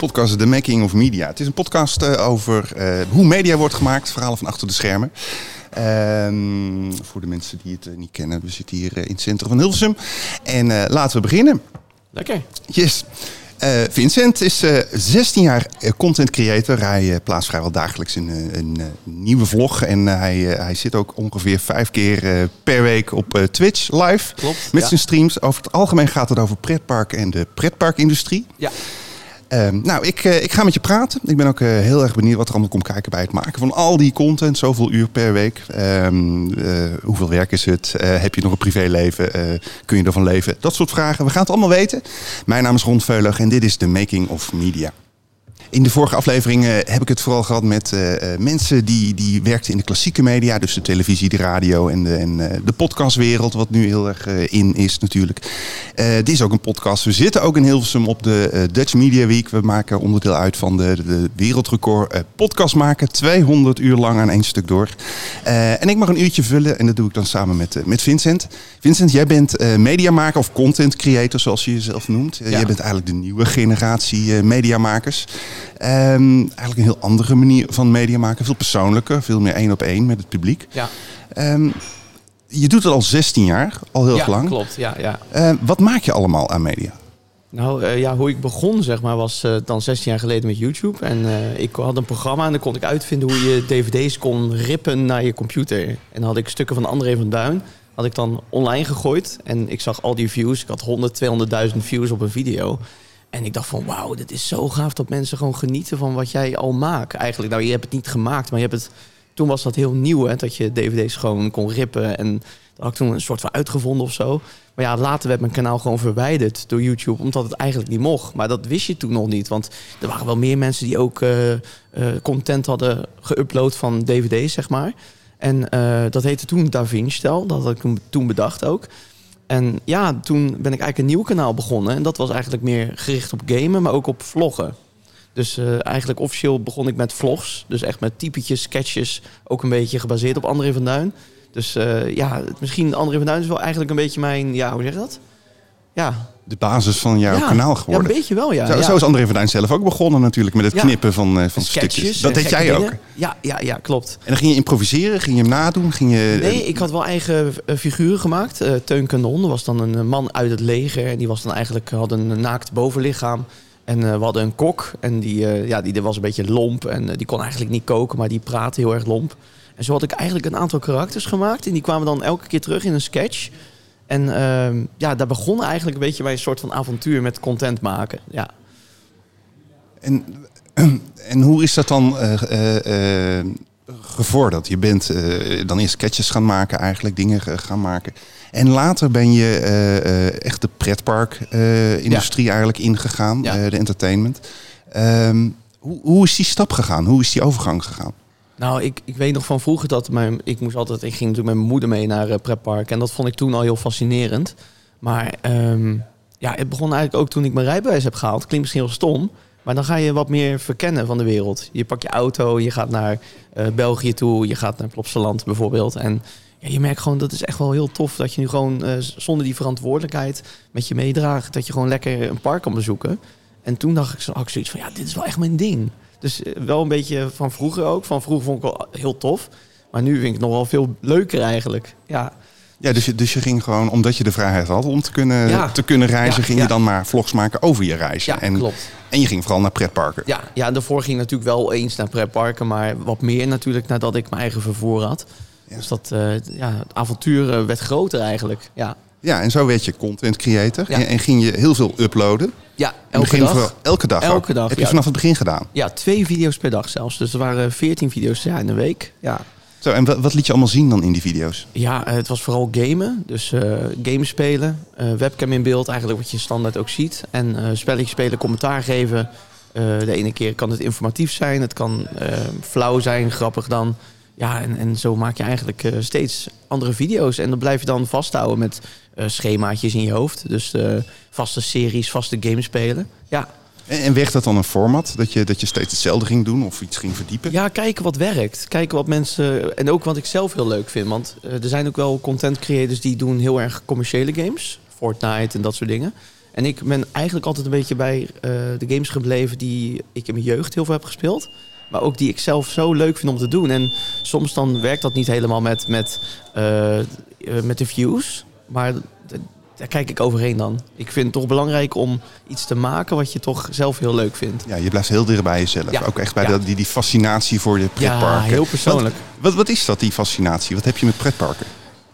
Podcast The Making of Media. Het is een podcast uh, over uh, hoe media wordt gemaakt, verhalen van achter de schermen. Uh, voor de mensen die het uh, niet kennen, we zitten hier in het centrum van Hilversum. En laten we beginnen. Lekker. Yes. Vincent is 16 jaar content creator. Hij plaatst vrijwel dagelijks een, een nieuwe vlog. En hij, hij zit ook ongeveer vijf keer per week op Twitch live. Klopt. Met ja. zijn streams. Over het algemeen gaat het over pretpark en de pretparkindustrie. Ja. Um, nou, ik, uh, ik ga met je praten. Ik ben ook uh, heel erg benieuwd wat er allemaal komt kijken bij het maken van al die content. Zoveel uur per week. Um, uh, hoeveel werk is het? heb je nog een privéleven? kun je ervan leven? Dat soort vragen. We gaan het allemaal weten. Mijn naam is Ron Veulig en dit is The Making of Media. In de vorige aflevering uh, heb ik het vooral gehad met uh, mensen die, die werkten in de klassieke media. Dus de televisie, de radio en de, en, de podcastwereld. Wat nu heel erg in is natuurlijk. dit is ook een podcast. We zitten ook in Hilversum op de Dutch Media Week. We maken onderdeel uit van de, de wereldrecord podcast maken. 200 uur lang aan één stuk door. en ik mag een uurtje vullen en dat doe ik dan samen met, met Vincent. Vincent, jij bent mediamaker of content creator zoals je jezelf noemt. Ja. Jij bent eigenlijk de nieuwe generatie mediamakers. Um, eigenlijk een heel andere manier van media maken. Veel persoonlijker, veel meer één op één met het publiek. Ja. Um, je doet het al 16 jaar, al heel ja, lang. klopt. Ja, ja. Uh, wat maak je allemaal aan media? Nou uh, ja, hoe ik begon zeg maar was uh, dan 16 jaar geleden met YouTube. En ik had een programma en dan kon ik uitvinden hoe je dvd's kon rippen naar je computer. En dan had ik stukken van André van Duin had ik dan online gegooid. En ik zag al die views. Ik had 100, 200.000 views op een video. En ik dacht van, wauw, dit is zo gaaf dat mensen gewoon genieten van wat jij al maakt. Eigenlijk, nou, je hebt het niet gemaakt, maar je hebt het... Toen was dat heel nieuw, hè, dat je dvd's gewoon kon rippen. En dat had ik toen een soort van uitgevonden of zo. Maar ja, later werd mijn kanaal gewoon verwijderd door YouTube, omdat het eigenlijk niet mocht. Maar dat wist je toen nog niet, want er waren wel meer mensen die ook uh, uh, content hadden geüpload van dvd's, zeg maar. En uh, dat heette toen DaVinci Dat had ik toen bedacht ook. En ja, toen ben ik eigenlijk een nieuw kanaal begonnen. En dat was eigenlijk meer gericht op gamen, maar ook op vloggen. Dus uh, eigenlijk officieel begon ik met vlogs. Dus echt met typetjes, sketches. Ook een beetje gebaseerd op André van Duin. Dus uh, ja, misschien André van Duin is wel eigenlijk een beetje mijn... Ja, hoe zeg je dat? Ja. De basis van jouw ja, kanaal geworden. Ja, een beetje wel, ja. Zo, ja. zo is André van Duin zelf ook begonnen natuurlijk. Met het knippen van, uh, van Sketches, stukjes. Dat deed jij dingen. ook? Ja, ja, ja, klopt. En dan ging je improviseren? Ging je hem nadoen? Ging je, Nee, ik had wel eigen uh, figuren gemaakt. Uh, Teun Kanon was dan een man uit het leger. En die was dan eigenlijk, had een naakt bovenlichaam. En uh, we hadden een kok. En die, uh, ja, die was een beetje lomp. En die kon eigenlijk niet koken, maar die praatte heel erg lomp. En zo had ik eigenlijk een aantal karakters gemaakt. En die kwamen dan elke keer terug in een sketch. En uh, ja, daar begon eigenlijk een beetje mijn soort van avontuur met content maken. Ja. En, en hoe is dat dan uh, gevorderd? Je bent dan eerst sketches gaan maken, eigenlijk dingen gaan maken. En later ben je echt de pretpark-industrie ja. eigenlijk ingegaan, ja. de entertainment. Um, hoe, hoe is die stap gegaan? Hoe is die overgang gegaan? Nou, ik, ik weet nog van vroeger dat mijn, ik moest altijd, ik ging natuurlijk met mijn moeder mee naar uh, en dat vond ik toen al heel fascinerend. Maar um, ja, het begon eigenlijk ook toen ik mijn rijbewijs heb gehaald. Klinkt misschien heel stom, maar dan ga je wat meer verkennen van de wereld. Je pakt je auto, je gaat naar uh, België toe, je gaat naar Plopsaland bijvoorbeeld. En ja, je merkt gewoon dat is echt wel heel tof dat je nu gewoon uh, zonder die verantwoordelijkheid met je meedraagt, dat je gewoon lekker een park kan bezoeken. En toen dacht ik, had ik zoiets van ja, dit is wel echt mijn ding. Dus wel een beetje van vroeger ook. Van vroeger vond ik wel heel tof. Maar nu vind ik het nog wel veel leuker eigenlijk. Ja, ja dus, je, dus je ging gewoon, omdat je de vrijheid had om te kunnen, Ja. te kunnen reizen, Ja, ging ja. je dan maar vlogs maken over je reizen. ja en, klopt. en je ging vooral naar pretparken. Ja, ja, daarvoor ging ik natuurlijk wel eens naar pretparken. Maar wat meer natuurlijk nadat ik mijn eigen vervoer had. Ja. Dus dat, eh, ja, het avontuur eh, werd groter eigenlijk. Ja, Ja, en zo werd je content creator. Ja. En, en ging je heel veel uploaden. ja elke begin dag. vooral- elke dag Elke ook. dag, Heb je vanaf het begin gedaan. Ja, twee video's per dag zelfs. Dus er waren veertien video's ja, in de week. Ja. Zo, en wat, wat liet je allemaal zien dan in die video's? Ja, eh, het was vooral gamen. Dus eh games spelen, eh, webcam in beeld, eigenlijk wat je standaard ook ziet. En eh spelletjes spelen, commentaar geven. De ene keer kan het informatief zijn, het kan flauw zijn, grappig dan. Ja, en, en zo maak je eigenlijk eh, steeds andere video's. En dan blijf je dan vasthouden met eh, schemaatjes in je hoofd. Dus eh, vaste series, vaste games spelen. Ja, En, en werd dat dan een format? Dat je, dat je steeds hetzelfde ging doen of iets ging verdiepen? Ja, kijken wat werkt. Kijken wat mensen. En ook wat ik zelf heel leuk vind. Want er zijn ook wel content creators die doen heel erg commerciële games. Fortnite en dat soort dingen. En ik ben eigenlijk altijd een beetje bij de games gebleven die ik in mijn jeugd heel veel heb gespeeld. Maar ook die ik zelf zo leuk vind om te doen. En soms dan werkt dat niet helemaal met, met, eh, eh, met de views. Maar daar kijk ik overheen dan. Ik vind het toch belangrijk om iets te maken wat je toch zelf heel leuk vindt. Ja, je blijft heel dicht bij jezelf. Ja. Ook echt bij Ja. die, die fascinatie voor de pretparken. Ja, heel persoonlijk. Wat, wat, wat is dat, die fascinatie? Wat heb je met pretparken?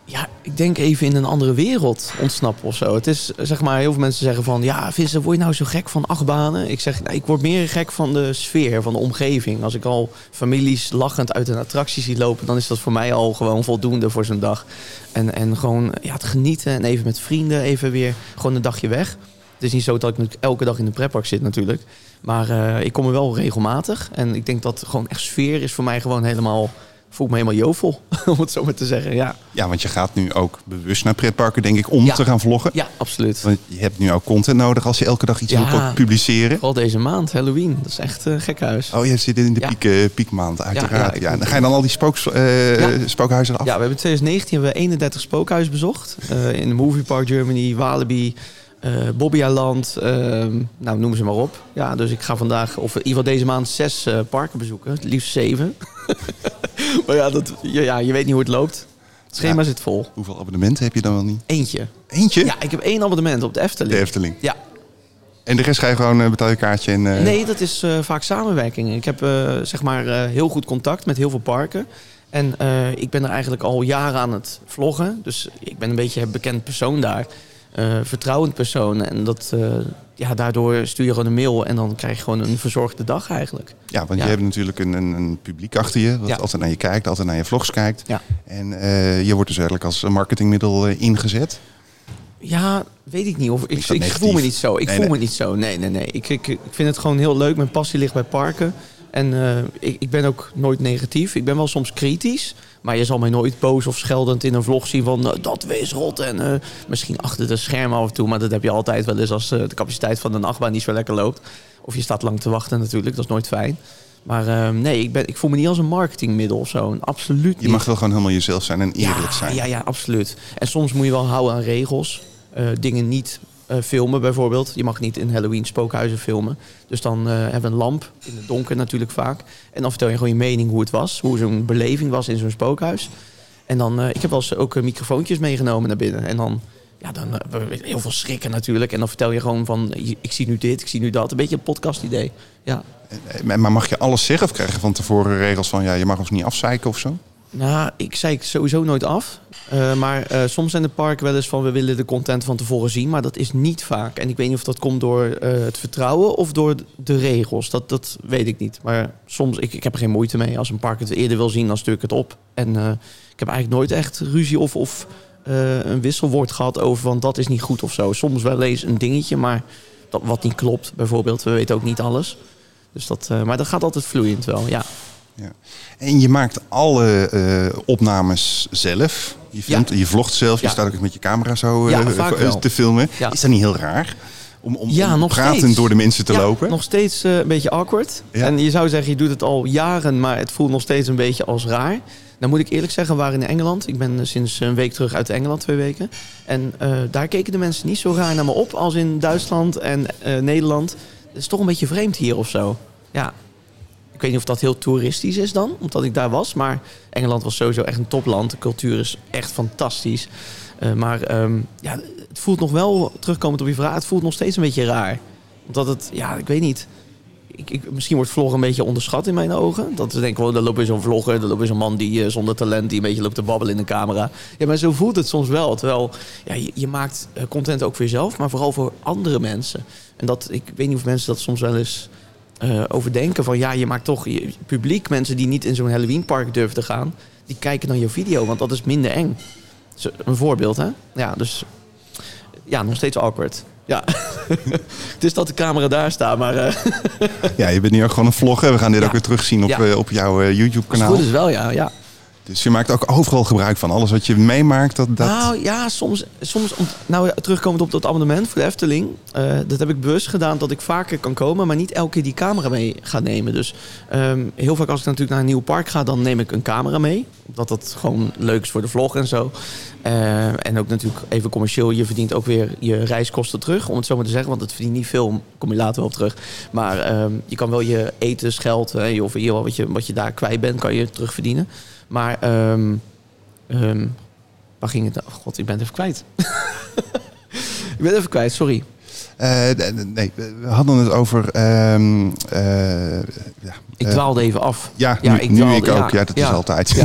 Ja, ik denk even in een andere wereld ontsnappen of zo. Het is, zeg maar, heel veel mensen zeggen van... Ja, Vincent, word je nou zo gek van achtbanen? Ik zeg, ik word meer gek van de sfeer, van de omgeving. Als ik al families lachend uit een attractie zie lopen... dan is dat voor mij al gewoon voldoende voor zo'n dag. En, en gewoon ja, het genieten en even met vrienden even weer gewoon een dagje weg. Het is niet zo dat ik elke dag in de pretpark zit natuurlijk. Maar eh, ik kom er wel regelmatig. En ik denk dat gewoon echt sfeer is voor mij gewoon helemaal... Voel ik me helemaal jovel, om het zo maar te zeggen, ja. Ja, want je gaat nu ook bewust naar pretparken, denk ik, om Ja. te gaan vloggen. Ja, absoluut. Want je hebt nu ook content nodig als je elke dag iets Ja. wil publiceren. Vooral deze maand, Halloween. Dat is echt uh, gekhuis. Oh, je zit in de Ja. piek, eh, piekmaand, uiteraard. Ja, dan ga je dan al die spooks, eh, Ja. spookhuizen af? Ja, we hebben in 2019 hebben we 31 spookhuizen bezocht. Eh, in de Movie Park Germany, Walibi, eh Bobbejaarland, ehm, nou noem ze maar op. Ja, dus ik ga vandaag, of in ieder geval deze maand, zes eh, parken bezoeken. Het liefst zeven. maar ja, dat, ja, je weet niet hoe het loopt. Het schema Ja. zit vol. Hoeveel abonnementen heb je dan wel niet? Eentje. Eentje? Ja, ik heb één abonnement op de Efteling. De Efteling. Ja, En de rest ga je gewoon eh, betaal je kaartje en... eh, Nee, dat is eh, vaak samenwerking. Ik heb zeg maar heel goed contact met heel veel parken. En ik ben er eigenlijk al jaren aan het vloggen. Dus ik ben een beetje een bekend persoon daar. Eh, vertrouwend persoon. En dat, eh, ja, daardoor stuur je gewoon een mail en dan krijg je gewoon een verzorgde dag eigenlijk. Ja, want Ja. je hebt natuurlijk een, een, een publiek achter je, wat Ja. altijd naar je kijkt, altijd naar je vlogs kijkt. Ja. En eh, je wordt dus eigenlijk als marketingmiddel ingezet. Ja, weet ik niet. Of, ik dat ik voel me niet zo. Ik Nee, voel nee. me niet zo. Nee, nee, nee. Ik, ik, ik vind het gewoon heel leuk. Mijn passie ligt bij parken. En ik, ik ben ook nooit negatief. Ik ben wel soms kritisch. Maar je zal mij nooit boos of scheldend in een vlog zien van... eh, dat wees rot. En eh, misschien achter de schermen af en toe. Maar dat heb je altijd wel eens als eh, de capaciteit van een achtbaan niet zo lekker loopt. Of je staat lang te wachten natuurlijk. Dat is nooit fijn. Maar eh, nee, ik, ben, ik voel me niet als een marketingmiddel of zo. Absoluut niet. Je mag wel gewoon helemaal jezelf zijn en eerlijk ja, zijn. Ja, ja, absoluut. En soms moet je wel houden aan regels. Dingen niet eh, filmen bijvoorbeeld. Je mag niet in Halloween spookhuizen filmen. Dus dan eh, hebben we een lamp, in het donker natuurlijk vaak. En dan vertel je gewoon je mening hoe het was. Hoe zo'n beleving was in zo'n spookhuis. En dan, eh, ik heb wel eens ook microfoontjes meegenomen naar binnen. En dan, ja, dan heel veel schrikken natuurlijk. En dan vertel je gewoon van, ik zie nu dit, ik zie nu dat. Een beetje een podcast idee. Ja. Maar mag je alles zeggen of krijg je van tevoren regels van ja, je mag ons niet afzeiken of zo? Nou, ik zei sowieso nooit af. Eh, maar eh, soms zijn de parken wel eens van we willen de content van tevoren zien, maar dat is niet vaak. En ik weet niet of dat komt door eh, het vertrouwen of door de regels. Dat, dat weet ik niet. Maar soms, ik, ik heb er geen moeite mee. Als een park het eerder wil zien, dan stuur ik het op. En ik heb eigenlijk nooit echt ruzie of, of een wisselwoord gehad over van dat is niet goed of zo. Soms wel eens een dingetje, maar dat, wat niet klopt bijvoorbeeld. We weten ook niet alles. Dus dat, maar dat gaat altijd vloeiend wel, ja. En je maakt alle eh, opnames zelf. Je, filmt, je vlogt zelf, je Ja. staat ook met je camera zo Ja, eh, te filmen. Ja. Is dat niet heel raar? Om, om, Ja, om nog pratend steeds. door de mensen te ja, lopen? nog steeds eh, een beetje awkward. Ja. En je zou zeggen, je doet het al jaren, maar het voelt nog steeds een beetje als raar. Dan moet ik eerlijk zeggen, we waren in Engeland. Ik ben sinds een week terug uit Engeland, twee weken. En daar keken de mensen niet zo raar naar me op als in Duitsland en Nederland. Het is toch een beetje vreemd hier of zo. Ja. Ik weet niet of dat heel toeristisch is dan, omdat ik daar was. Maar Engeland was sowieso echt een topland. De cultuur is echt fantastisch. Eh, maar ehm, ja, het voelt nog wel, terugkomend op je vraag, het voelt nog steeds een beetje raar. Omdat het, ja, ik weet niet. Ik, ik, misschien wordt vloggen een beetje onderschat in mijn ogen. Dat ze denken, oh, dan loopt weer zo'n vlogger, dan loopt weer zo'n man die eh, zonder talent, die een beetje loopt te babbelen in de camera. Ja, maar zo voelt het soms wel. Terwijl, ja, je, je maakt eh, content ook voor jezelf, maar vooral voor andere mensen. En dat, ik weet niet of mensen dat soms wel eens eh, overdenken. Van ja, je maakt toch je publiek, mensen die niet in zo'n Halloween park durven te gaan, die kijken dan je video, want dat is minder eng. Een voorbeeld, hè? Ja, dus ja, nog steeds awkward. Ja. het is dat de camera daar staat, maar... eh Ja, je bent nu ook gewoon een vlogger. We gaan dit Ja. ook weer terugzien op, Ja. eh, op jouw YouTube-kanaal. het goed is wel, ja. ja. Dus je maakt ook overal gebruik van. Alles wat je meemaakt, dat... dat... Nou ja, soms, soms om, nou, terugkomend op dat abonnement voor de Efteling. eh, dat heb ik bewust gedaan dat ik vaker kan komen, maar niet elke keer die camera mee ga nemen. Dus ehm, heel vaak als ik natuurlijk naar een nieuw park ga, dan neem ik een camera mee. Omdat dat gewoon leuk is voor de vlog en zo. Eh, en ook natuurlijk even commercieel, je verdient ook weer je reiskosten terug, om het zo maar te zeggen. Want het verdient niet veel, kom je later wel op terug. Maar ehm, je kan wel je etensgeld, hè, of in ieder wat je, wat je daar kwijt bent, kan je terugverdienen. Maar ehm, Waar ging het? Oh god, ik ben het even kwijt. ik ben het even kwijt, sorry. Eh, nee, we hadden het over... ehm, eh, ja, Ik eh, dwaalde even af. Ja, Ja, nu, ik nu ik ook. Ja, ja. dat is Ja. altijd.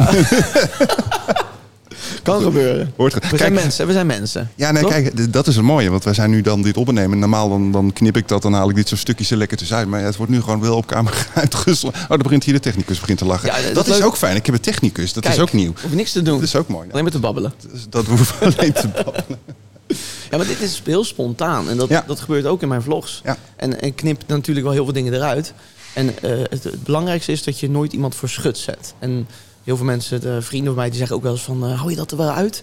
Kan gebeuren. Hoort We zijn Kijk, mensen, we zijn mensen. Ja, nee, Toch? kijk, dat is het mooie. Want wij zijn nu dan dit opnemen. Normaal dan, dan knip ik dat, dan haal ik dit zo'n stukjes er lekker tussenuit. Maar ja, het wordt nu gewoon wel op camera uitgeslagen. Oh, dan begint hier de technicus begint te lachen. Ja, dat dat is leuk. ook fijn. Ik heb een technicus. Dat Kijk, is ook nieuw. Hoef niks te doen. Dat is ook mooi. Alleen maar te babbelen. Dat hoeven alleen te babbelen. Ja, maar dit is heel spontaan. En dat, Ja. dat gebeurt ook in mijn vlogs. Ja. En ik knip natuurlijk wel heel veel dingen eruit. En eh, het, het belangrijkste is dat je nooit iemand voor schut zet. En heel veel mensen, de vrienden van mij, die zeggen ook wel eens van... eh, hou je dat er wel uit?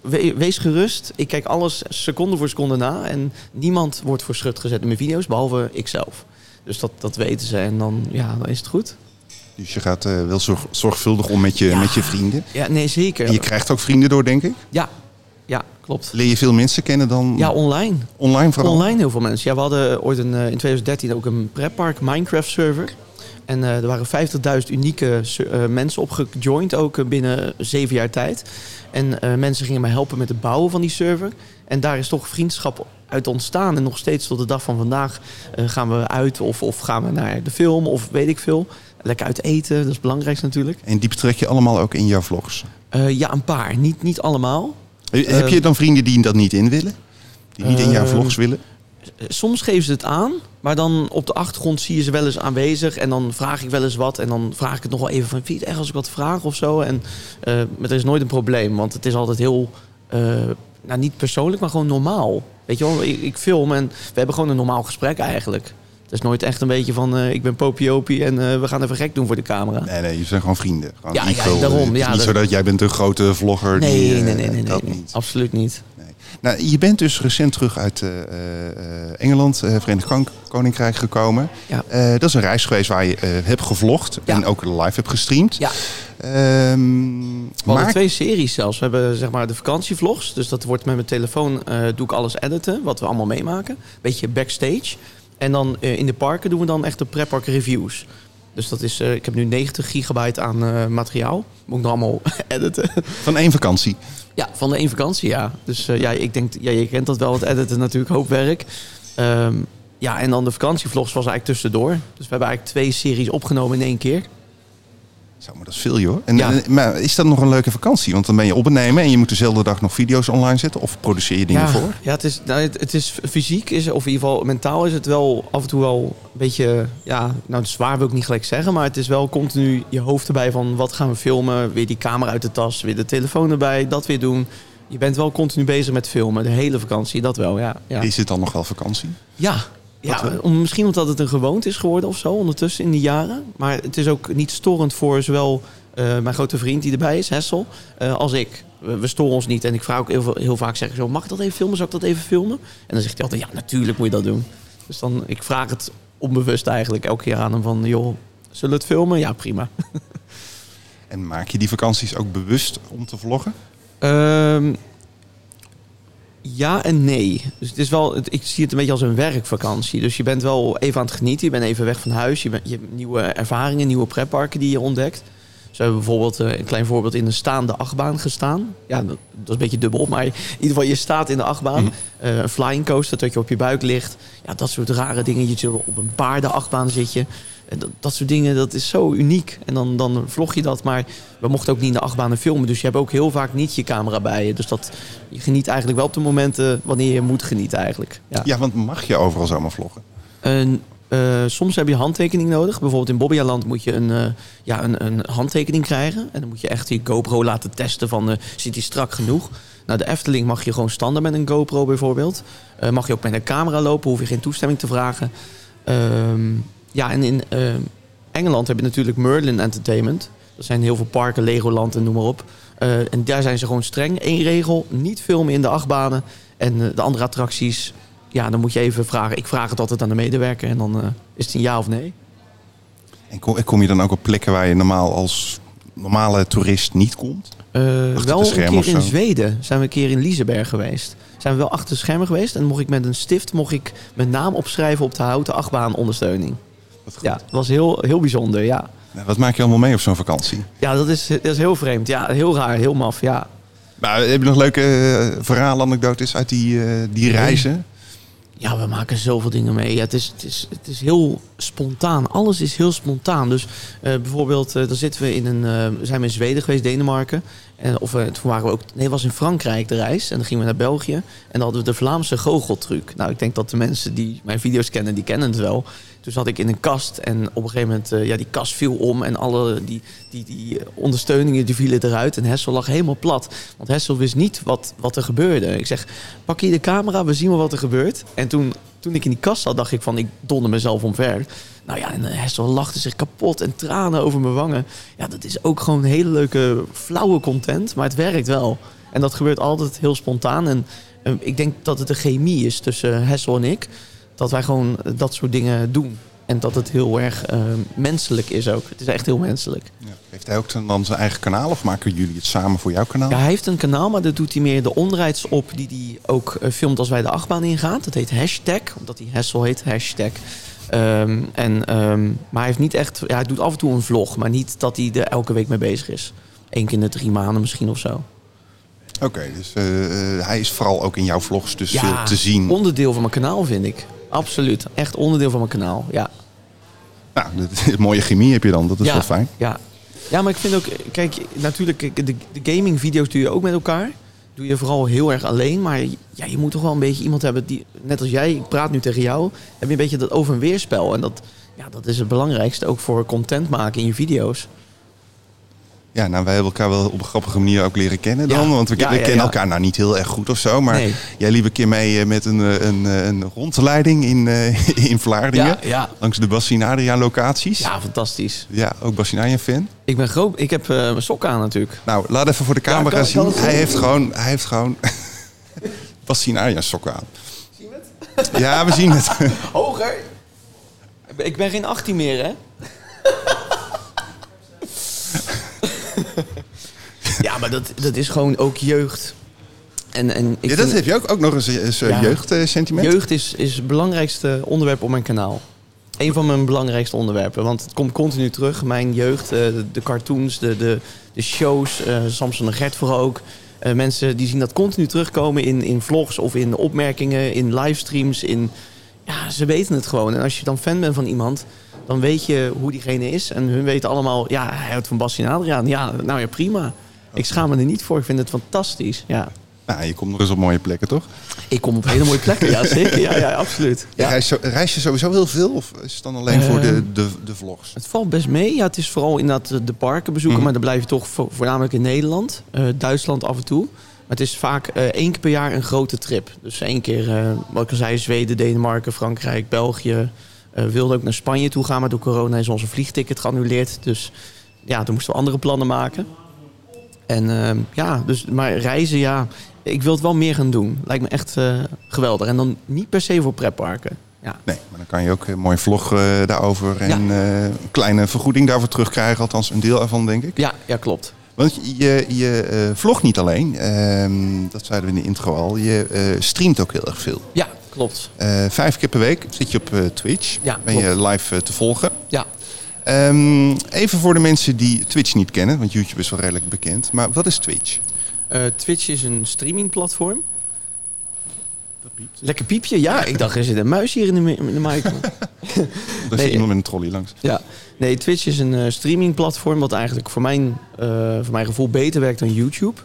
We- wees gerust. Ik kijk alles seconde voor seconde na. En niemand wordt voor schut gezet in mijn video's, behalve ikzelf. Dus dat, dat weten ze. En dan, ja, dan is het goed. Dus je gaat eh, wel zorg- zorgvuldig om met je, Ja. met je vrienden. Ja, nee, zeker. En je krijgt ook vrienden door, denk ik. Ja, ja, klopt. Leer je veel mensen kennen dan Ja, online. online vooral? Online heel veel mensen. Ja, we hadden ooit een, eh, in 2013 ook een preppark Minecraft server. En eh, er waren 50.000 unieke eh, mensen opgejoind, ook eh, binnen zeven jaar tijd. En mensen gingen mij helpen met het bouwen van die server. En daar is toch vriendschap uit ontstaan. En nog steeds tot de dag van vandaag gaan we uit of, of gaan we naar de film of weet ik veel. Lekker uit eten, dat is het belangrijkste natuurlijk. En die betrek je allemaal ook in jouw vlogs. Ja, een paar. Niet, niet allemaal. Heb je dan vrienden die dat niet in willen? Die niet in jouw vlogs willen? Soms geven ze het aan, maar dan op de achtergrond zie je ze wel eens aanwezig. En dan vraag ik wel eens wat. En dan vraag ik het nog wel even van, vind je het erg als ik wat vraag of zo? En eh, maar er is nooit een probleem, want het is altijd heel, eh, nou niet persoonlijk, maar gewoon normaal. Weet je wel, ik, ik film en we hebben gewoon een normaal gesprek eigenlijk. Het is nooit echt een beetje van, eh, ik ben Popiopie en we gaan even gek doen voor de camera. Nee, nee, je zijn gewoon vrienden. Gewoon Ja, daarom, Het is ja, niet dat- zo dat jij bent een grote vlogger. Nee, die, nee, nee, nee, nee, nee, niet. absoluut niet. Nou, je bent dus recent terug uit eh, eh, Engeland, eh Verenigd Kon- Koninkrijk gekomen. Ja. Eh, dat is een reis geweest waar je eh, hebt gevlogd Ja. en ook live hebt gestreamd. Ja. Ehm, We hadden maar- twee series zelfs. We hebben zeg maar de vakantievlogs. Dus dat wordt met mijn telefoon eh, doe ik alles editen, wat we allemaal meemaken. Beetje backstage. En dan eh, in de parken doen we dan echt de pretpark reviews. Dus dat is, eh, ik heb nu 90 gigabyte aan eh, materiaal. Moet ik nog allemaal editen. Van één vakantie. Ja, van de één vakantie, ja. Dus eh, ja, ik denk, ja, je kent dat wel, het editen natuurlijk, hoop werk. Ehm, ja, en dan de vakantievlogs was eigenlijk tussendoor. Dus we hebben eigenlijk twee series opgenomen in één keer. Zo, maar dat is veel joh. En, Ja. eh, maar is dat nog een leuke vakantie? Want dan ben je op het nemen en je moet dezelfde dag nog video's online zetten. Of produceer je dingen ja, voor? Ja, het is, nou, het, het is fysiek, is, of in ieder geval mentaal is het wel af en toe wel een beetje... Ja, nou zwaar wil ik niet gelijk zeggen, maar het is wel continu je hoofd erbij van... wat gaan we filmen? Weer die camera uit de tas, weer de telefoon erbij, dat weer doen. Je bent wel continu bezig met filmen, de hele vakantie, dat wel, ja. Ja, Is het dan nog wel vakantie? ja, ja om, misschien omdat het een gewoonte is geworden of zo ondertussen in die jaren. Maar het is ook niet storend voor zowel eh, mijn grote vriend die erbij is, Hessel, eh, als ik. We, we storen ons niet. En ik vraag ook heel, veel- heel vaak zeggen zo, mag ik dat even filmen? Zal ik dat even filmen? En dan zegt hij altijd, ja, natuurlijk moet je dat doen. Dus dan, ik vraag het onbewust eigenlijk elke keer aan hem van, joh, zullen we het filmen? Ja, prima. En maak je die vakanties ook bewust om te vloggen? Ehm, ja en nee. Dus het is wel, ik zie het een beetje als een werkvakantie. Dus je bent wel even aan het genieten. Je bent even weg van huis. Je, bent, je hebt nieuwe ervaringen, nieuwe pretparken die je ontdekt. Zo hebben we bijvoorbeeld eh, een klein voorbeeld in een staande achtbaan gestaan. Ja, dat, dat is een beetje dubbel, maar in ieder geval je staat in de achtbaan. Eh, een flying coaster, dat je op je buik ligt. Ja, dat soort rare dingen. Je zit op een paardenachtbaan zit je. En dat, dat soort dingen, dat is zo uniek. En dan, dan vlog je dat. Maar we mochten ook niet in de achtbanen filmen. Dus je hebt ook heel vaak niet je camera bij je. Dus dat, je geniet eigenlijk wel op de momenten wanneer je moet genieten eigenlijk. Ja. Ja, want mag je overal zomaar vloggen? En Eh, soms heb je handtekening nodig. Bijvoorbeeld in Bobbejaanland moet je een, eh, ja, een, een handtekening krijgen. En dan moet je echt die GoPro laten testen van eh, zit die strak genoeg. Nou, de Efteling mag je gewoon standaard met een GoPro bijvoorbeeld. Mag je ook met een camera lopen, hoef je geen toestemming te vragen. Ehm, ja, en in ehm, Engeland heb je natuurlijk Merlin Entertainment. Er zijn heel veel parken, Legoland en noem maar op. Eh, en daar zijn ze gewoon streng. Eén regel, niet filmen in de achtbanen. En eh, de andere attracties, ja, dan moet je even vragen. Ik vraag het altijd aan de medewerker en dan eh, is het een ja of nee. En kom, kom je dan ook op plekken waar je normaal als normale toerist niet komt? Eh, Achter wel een keer in? Zweden zijn we een keer in Liseberg geweest. Zijn we wel achter de schermen geweest en mocht ik met een stift mocht ik mijn naam opschrijven op de houten achtbaan ondersteuning. Wat goed. Ja, dat was heel, heel bijzonder, ja. Wat maak je allemaal mee op zo'n vakantie? Ja, dat is, dat is heel vreemd. Ja, heel raar, heel maf, ja. Nou, heb je nog leuke eh, verhalen, anekdotes uit die, eh, die reizen? Ja, we maken zoveel dingen mee. Ja, het, is, het, is, het is heel spontaan. Alles is heel spontaan. Dus eh, bijvoorbeeld, dan zitten we in een. zijn we in Zweden geweest, Denemarken. En, of toen waren we ook. Nee, het was in Frankrijk de reis. En dan gingen we naar België. En dan hadden we de Vlaamse goocheltruc. Nou, ik denk dat de mensen die mijn video's kennen, die kennen het wel. Toen zat ik in een kast en op een gegeven moment, eh, ja, die kast viel om en alle die, die, die ondersteuningen die vielen eruit. En Hessel lag helemaal plat. Want Hessel wist niet wat, wat er gebeurde. Ik zeg, pak hier de camera, we zien wel wat er gebeurt. En toen, toen ik in die kast zat, dacht ik van, ik donder mezelf omver. Nou ja, en eh, Hessel lachte zich kapot en tranen over mijn wangen. Ja, dat is ook gewoon hele leuke, flauwe content, maar het werkt wel. En dat gebeurt altijd heel spontaan. En eh, ik denk dat het een chemie is tussen Hessel en ik. Dat wij gewoon dat soort dingen doen. En dat het heel erg eh, menselijk is ook. Het is echt heel menselijk. Ja. Heeft hij ook dan zijn eigen kanaal of maken jullie het samen voor jouw kanaal? Ja, hij heeft een kanaal, maar dat doet hij meer de onrides op die hij ook eh, filmt als wij de achtbaan ingaan. Dat heet hashtag, omdat hij Hessel heet, hashtag. Ehm, en, ehm, maar hij heeft niet echt, ja, hij doet af en toe een vlog, maar niet dat hij er elke week mee bezig is. Eén keer in de drie maanden misschien of zo. Oké, dus eh, hij is vooral ook in jouw vlogs dus Ja, veel te zien. Onderdeel van mijn kanaal vind ik. Absoluut. Echt onderdeel van mijn kanaal. Ja. Nou, mooie chemie heb je dan, dat is ja, wel fijn. Ja. ja, maar ik vind ook, kijk, natuurlijk, de, de gaming video's doe je ook met elkaar. Doe je vooral heel erg alleen. Maar ja, je moet toch wel een beetje iemand hebben die, net als jij, ik praat nu tegen jou, heb je een beetje dat over- en weerspel. En dat, ja, dat is het belangrijkste ook voor content maken in je video's. Ja, nou, wij hebben elkaar wel op een grappige manier ook leren kennen dan. Ja. Want we, Ja, we ja, kennen ja. elkaar nou niet heel erg goed of zo. Maar Nee. jij liep een keer mee eh, met een, eh, een, eh, een rondleiding in, eh, in Vlaardingen. Ja, ja. Langs de Bassinaria locaties. Ja, fantastisch. Ja, ook Bassinaria fan. Ik ben groot. Ik heb eh, mijn sokken aan natuurlijk. Nou, laat even voor de Ja, camera kan- zien. kan hij, heeft gewoon, hij heeft gewoon Bassinaria sokken aan. Zien we het? Ja, we zien het. Hoger. Ik ben geen 18 meer, hè? ja, maar dat, dat is gewoon ook jeugd. En, en ik Ja, dat heb je ook, ook nog eens, eens Ja. jeugdsentiment. Jeugd is, is het belangrijkste onderwerp op mijn kanaal. Een van mijn belangrijkste onderwerpen. Want het komt continu terug. Mijn jeugd, eh, de, de cartoons, de, de, de shows. eh Samson en Gert vooral ook. Eh, mensen die zien dat continu terugkomen in, in vlogs of in opmerkingen, in livestreams. In, ja, ze weten het gewoon. En als je dan fan bent van iemand, dan weet je hoe diegene is. En hun weten allemaal, ja, hij houdt van Bastien Adriaan. Ja, nou ja, prima. Ik schaam me er niet voor. Ik vind het fantastisch. Ja. Nou, je komt nog eens op mooie plekken, toch? Ik kom op hele mooie plekken. Ja, zeker. Ja, ja absoluut. Ja. Reis, je sowieso heel veel? Of is het dan alleen voor de, Ehm, de, de vlogs? Het valt best mee. Ja, het is vooral inderdaad de- de parken bezoeken. Mhm. Maar dan blijf je toch vo- voornamelijk in Nederland. Eh, Duitsland af en toe. Maar het is vaak eh, één keer per jaar een grote trip. Dus één keer, eh, wat ik al zei, Zweden, Denemarken, Frankrijk, België. Wilden ook naar Spanje toe gaan. Maar door corona is onze vliegticket geannuleerd. Dus ja, toen moesten we andere plannen maken. En ehm, ja, dus, maar reizen, ja. Ik wil het wel meer gaan doen. Lijkt me echt eh, geweldig. En dan niet per se voor pretparken. Ja. Nee, maar dan kan je ook een mooi vlog eh, daarover en eh, een kleine vergoeding daarvoor terugkrijgen. Althans, een deel ervan, denk ik. Ja, ja, klopt. Want je, je vlogt niet alleen, ehm, dat zeiden we in de intro al. Je streamt ook heel erg veel. Ja, klopt. Vijf keer per week zit je op Twitch. Ja, ben je live te volgen. Ja. Ehm, even voor de mensen die Twitch niet kennen, want YouTube is wel redelijk bekend. Maar wat is Twitch? Eh, Twitch is een streamingplatform. Lekker piepje? Ja, ik dacht er zit een muis hier in de, in de mic. Er Nee, zit iemand met een trolley langs. ja. Nee, Twitch is een eh, streamingplatform wat eigenlijk voor mijn, eh, voor mijn gevoel beter werkt dan YouTube.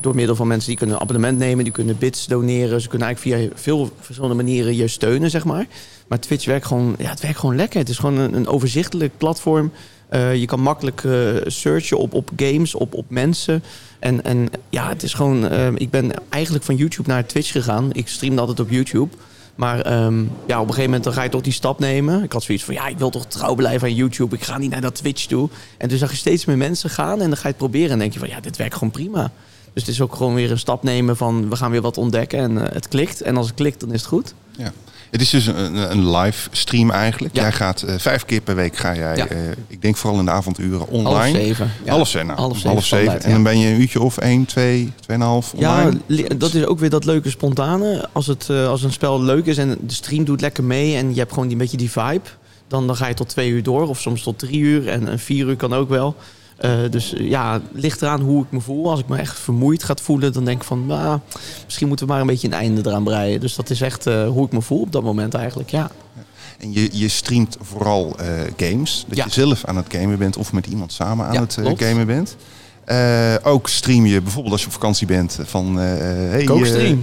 Door middel van mensen die kunnen een abonnement nemen, die kunnen bits doneren. Ze kunnen eigenlijk via veel verschillende manieren je steunen, zeg maar. Maar Twitch werkt gewoon, ja, het werkt gewoon lekker. Het is gewoon een, een overzichtelijk platform. Uh, je kan makkelijk uh, searchen op, op games, op, op mensen. En, en ja, het is gewoon. Uh, ik ben eigenlijk van YouTube naar Twitch gegaan. Ik streamde altijd op YouTube. Maar um, ja, op een gegeven moment dan ga je toch die stap nemen. Ik had zoiets van, ja, ik wil toch trouw blijven aan YouTube. Ik ga niet naar dat Twitch toe. En toen zag je steeds meer mensen gaan. En dan ga je het proberen. En denk je van, ja, dit werkt gewoon prima. Dus het is ook gewoon weer een stap nemen van, we gaan weer wat ontdekken. En het klikt. En als het klikt, dan is het goed. Ja. Het is dus een, een live stream eigenlijk. Jij gaat uh, vijf keer per week ga jij, ja. uh, ik denk vooral in de avonduren online. Half zeven. Ja. Half zeven. Nou, half zeven. Half zeven. En dan ben je een uurtje of één, twee, tweeënhalf online. Ja, dat is ook weer dat leuke spontane. Als, het, uh, als een spel leuk is en de stream doet lekker mee en je hebt gewoon die beetje die vibe. Dan, dan ga je tot twee uur door of soms tot drie uur en, en vier uur kan ook wel. Uh, dus ja, het ligt eraan hoe ik me voel. Als ik me echt vermoeid ga voelen, dan denk ik van... Nou, misschien moeten we maar een beetje een einde eraan breien. Dus dat is echt uh, hoe ik me voel op dat moment eigenlijk, ja. En je, je streamt vooral uh, games. Dat ja. je zelf aan het gamen bent of met iemand samen aan ja, het gamen bent. ook stream je bijvoorbeeld als je op vakantie bent van... hey,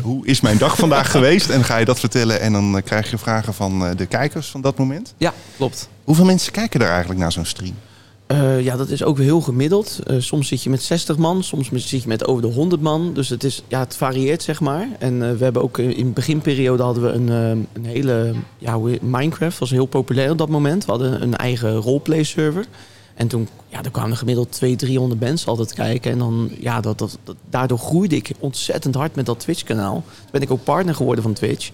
hoe is mijn dag vandaag geweest? En ga je dat vertellen en dan krijg je vragen van de kijkers van dat moment. Ja, klopt. Hoeveel mensen kijken er eigenlijk naar zo'n stream? Uh, ja, dat is ook heel gemiddeld. Uh, soms zit je met 60 man, soms zit je met over de 100 man. Dus het, is, ja, het varieert, zeg maar. En uh, we hebben ook in de beginperiode hadden we een, een hele... Ja, Minecraft was heel populair op dat moment. We hadden een eigen roleplay server. En toen ja, er kwamen gemiddeld 200, 300 mensen altijd kijken. En dan, ja, dat, dat, daardoor groeide ik ontzettend hard met dat Twitch-kanaal. Toen ben ik ook partner geworden van Twitch.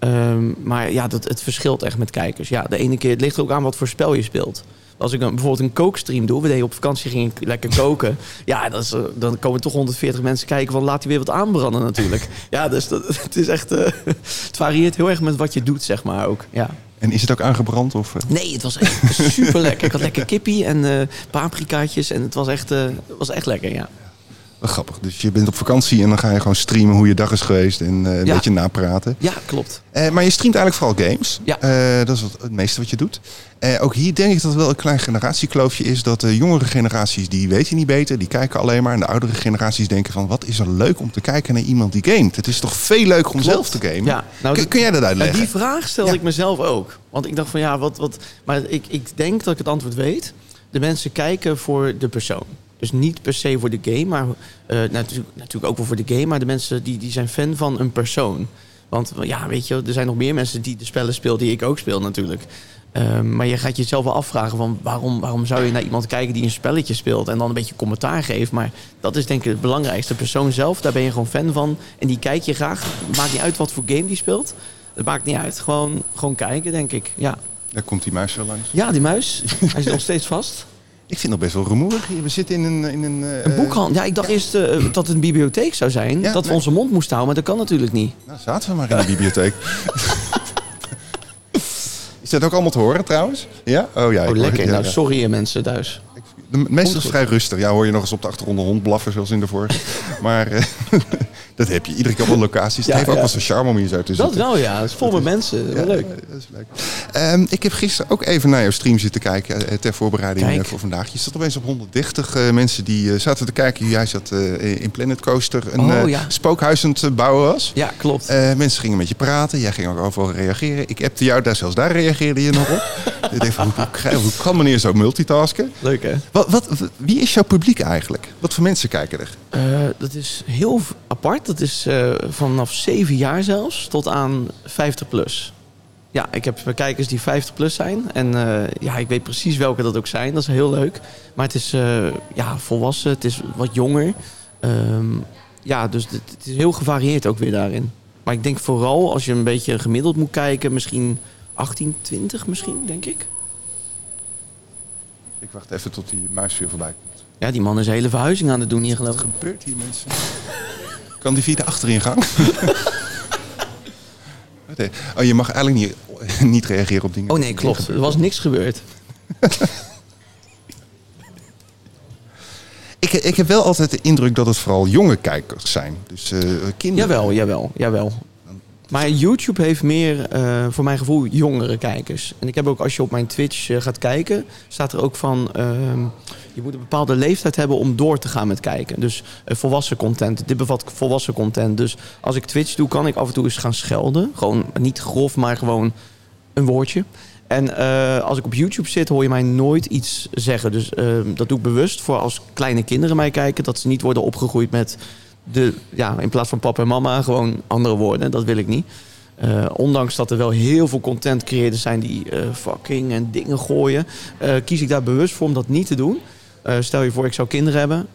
Um, maar ja, dat, het verschilt echt met kijkers. Ja, de ene keer, het ligt er ook aan wat voor spel je speelt. Als ik bijvoorbeeld een kookstream doe, we deden op vakantie ging ik lekker koken. ja, dat is, dan komen toch 140 mensen kijken van laat hij weer wat aanbranden natuurlijk. ja, dus dat, het is echt, uh, het varieert heel erg met wat je doet, zeg maar ook. Ja. En is het ook aangebrand? Of? Nee, het was echt super lekker. Ik had lekker kippie en uh, paprikaatjes en het was echt, uh, was echt lekker, ja. Wat grappig. Dus je bent op vakantie en dan ga je gewoon streamen hoe je dag is geweest en uh, een ja. beetje napraten. Ja, klopt. Uh, maar je streamt eigenlijk vooral games. Ja. Uh, dat is wat, het meeste wat je doet. ook hier denk ik dat het wel een klein generatiekloofje is. Dat de jongere generaties die weten niet beter, die kijken alleen maar. En de oudere generaties denken van wat is er leuk om te kijken naar iemand die gamet. Het is toch veel leuker om klopt. zelf te gamen. Ja. Nou, kun, kun, jij dat uitleggen? Die vraag stelde ja. ik mezelf ook. Want ik dacht van ja, wat, wat. Maar ik, ik denk dat ik het antwoord weet. De mensen kijken voor de persoon. Dus niet per se voor de game, maar uh, natuurlijk, natuurlijk ook wel voor de game. Maar de mensen die, die zijn fan van een persoon. Want ja, weet je, er zijn nog meer mensen die de spellen spelen die ik ook speel natuurlijk. Um, maar je gaat jezelf wel afvragen van waarom, waarom zou je naar iemand kijken die een spelletje speelt en dan een beetje commentaar geeft. Maar dat is denk ik het belangrijkste. De persoon zelf, daar ben je gewoon fan van. En die kijk je graag. Maakt niet uit wat voor game die speelt. Het maakt niet uit. Gewoon, gewoon kijken, denk ik. Ja. Daar komt die muis wel langs. Ja, die muis. Hij zit nog steeds vast. Ik vind het nog best wel rumoerig. We zitten in een... In een, uh, een boekhandel. Ja, ik dacht eerst uh, dat het een bibliotheek zou zijn. Ja, dat we nee. onze mond moesten houden, maar dat kan natuurlijk niet. Nou, zaten we maar in de bibliotheek. Is dat ook allemaal te horen trouwens? Ja? Oh ja. Oh, lekker. Nou, sorry mensen thuis. De meestal is vrij rustig. Ja, hoor je nog eens op de achtergrond een hond blaffen zoals in de vorige. maar dat heb je iedere keer op een locatie. Het ja, heeft ook wel zijn charme om hier zo te zitten. Dat wel, ja. Het is vol met mensen. Leuk. Dat is leuk. Um, ik heb gisteren ook even naar jouw stream zitten kijken uh, ter voorbereiding Kijk. voor vandaag. Je zat opeens op 130 uh, mensen die zaten te kijken. Jij zat in Planet Coaster een oh, spookhuis aan het bouwen was. Ja, klopt. mensen gingen met je praten. Jij ging ook overal reageren. Ik appte jou, daar, zelfs daar reageerde je nog op. ik van, hoe, hoe kan meneer zo multitasken? Leuk hè? Wat, wat, wie is jouw publiek eigenlijk? Wat voor mensen kijken er? Uh, dat is heel apart. Dat is uh, vanaf 7 jaar zelfs tot aan 50 plus. Ja, ik heb kijkers die 50 plus zijn. En uh, ja, ik weet precies welke dat ook zijn. Dat is heel leuk. Maar het is ja, volwassen, het is wat jonger. Um, ja, dus het, het is heel gevarieerd ook weer daarin. Maar ik denk vooral als je een beetje gemiddeld moet kijken, misschien 18, 20 misschien, denk ik. Ik wacht even tot die muis weer voorbij komt. Ja, die man is een hele verhuizing aan het doen hier geloof ik. Wat gebeurt hier mensen? kan die via de achteringang? oh, je mag eigenlijk niet, niet reageren op dingen. Oh nee, klopt. Er was niks gebeurd. ik, ik heb wel altijd de indruk dat het vooral jonge kijkers zijn. Dus uh, kinderen. Jawel, jawel, jawel. Maar YouTube heeft meer, uh, voor mijn gevoel, jongere kijkers. En ik heb ook, als je op mijn Twitch uh, gaat kijken, staat er ook van... Uh, je moet een bepaalde leeftijd hebben om door te gaan met kijken. Dus uh, volwassen content. Dit bevat volwassen content. Dus als ik Twitch doe, kan ik af en toe eens gaan schelden. Gewoon niet grof, maar gewoon een woordje. En eh, als ik op YouTube zit, hoor je mij nooit iets zeggen. Dus eh, dat doe ik bewust voor als kleine kinderen mij kijken. Dat ze niet worden opgegroeid met de, ja, in plaats van papa en mama, gewoon andere woorden. Dat wil ik niet. Eh, ondanks dat er wel heel veel content creators zijn die eh, fucking en dingen gooien, eh, kies ik daar bewust voor om dat niet te doen. Stel je voor, ik zou kinderen hebben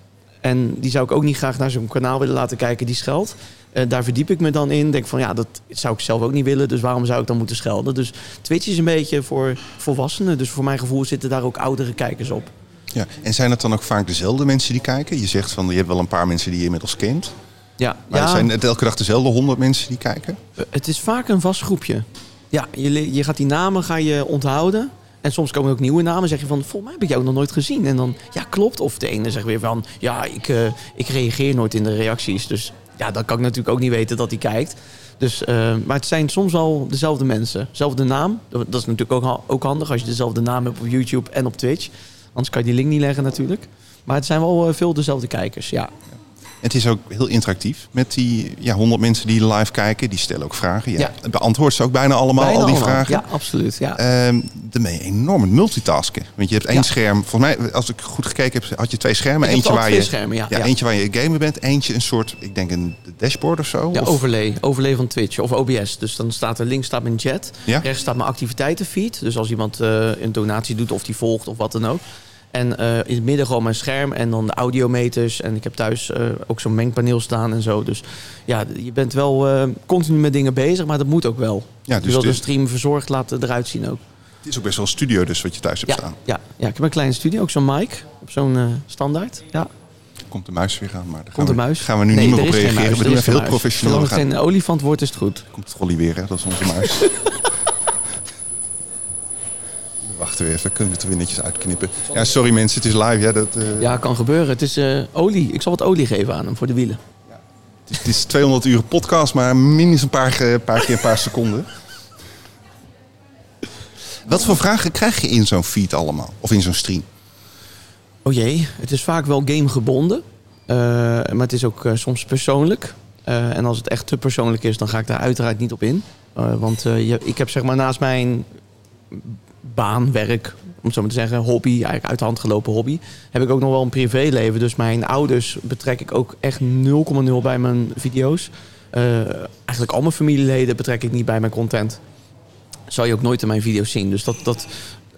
en die zou ik ook niet graag naar zo'n kanaal willen laten kijken die scheldt. Daar verdiep ik me dan in. Denk van ja, dat zou ik zelf ook niet willen, dus waarom zou ik dan moeten schelden? Dus Twitch is een beetje voor volwassenen, dus voor mijn gevoel zitten daar ook oudere kijkers op. Ja. En zijn het dan ook vaak dezelfde mensen die kijken? Je zegt van je hebt wel een paar mensen die je inmiddels kent. Ja, Maar zijn het elke dag dezelfde honderd mensen die kijken? Eh, Het is vaak een vast groepje. Ja, je, je gaat die namen ga je onthouden. En soms komen er ook nieuwe namen. zeg je van, volgens mij heb ik jou nog nooit gezien. En dan, ja, klopt. Of de ene zegt weer van, ja, ik, eh, ik reageer nooit in de reacties. Dus ja, dan kan ik natuurlijk ook niet weten dat hij kijkt. Dus, eh, maar het zijn soms wel dezelfde mensen. Zelfde naam. Dat is natuurlijk ook, ook handig als je dezelfde naam hebt op YouTube en op Twitch. Anders kan je die link niet leggen natuurlijk. Maar het zijn wel eh, veel dezelfde kijkers, ja. Het is ook heel interactief met die ja, 100 mensen die live kijken. Die stellen ook vragen. Ja. Ja. Beantwoord ze ook bijna allemaal Bijna al die allemaal. vragen. Ja, absoluut. Ja. Ben je enorm multitasken. Want je hebt één Ja. scherm. Volgens mij, als ik goed gekeken heb, had je twee schermen. Ik Eentje waar je, schermen, ja. eentje waar je gamer bent. Eentje een soort, ik denk een dashboard of zo. Ja, Of- overlay. Overlay van Twitch of OBS. Dus dan staat er links staat mijn chat. Ja? Rechts staat mijn activiteitenfeed. Dus als iemand eh, een donatie doet of die volgt of wat dan ook. En eh, in het midden gewoon mijn scherm en dan de audiometers. En ik heb thuis eh, ook zo'n mengpaneel staan en zo. Dus ja, je bent wel eh, continu met dingen bezig, maar dat moet ook wel. Ja, je dus wil de stream verzorgd laten eruit zien ook. Het is ook best wel een studio dus wat je thuis hebt Ja, staan. ja, ja, ik heb een kleine studio, ook zo'n mic op zo'n standaard. Ja, Komt de muis weer aan, maar daar gaan, komt de we, gaan we nu Nee, niet meer er op reageren. we doen even heel professioneel. Zolang het geen olifant wordt, is het goed. komt het Rolly weer, hè? dat is onze muis. Wachten we even, kunnen we het er weer netjes uitknippen. Ja, sorry mensen, het is live. Ja, dat, eh, Ja, kan gebeuren. Het is eh, olie. Ik zal wat olie geven aan hem voor de wielen. het, is, het is 200 uur podcast, maar minstens een paar, paar keer een paar seconden. Wat voor vragen krijg je in zo'n feed allemaal? Of in zo'n stream? Oh jee, het is vaak wel gamegebonden. Eh, maar het is ook soms persoonlijk. En als het echt te persoonlijk is, dan ga ik daar uiteraard niet op in. Want je, ik heb zeg maar naast mijn baan, werk, om het zo maar te zeggen, hobby, eigenlijk uit de hand gelopen hobby, heb ik ook nog wel een privéleven. Dus mijn ouders betrek ik ook echt 0,0 bij mijn video's. Eh, eigenlijk al mijn familieleden betrek ik niet bij mijn content. Zal je ook nooit in mijn video's zien. Dus dat, dat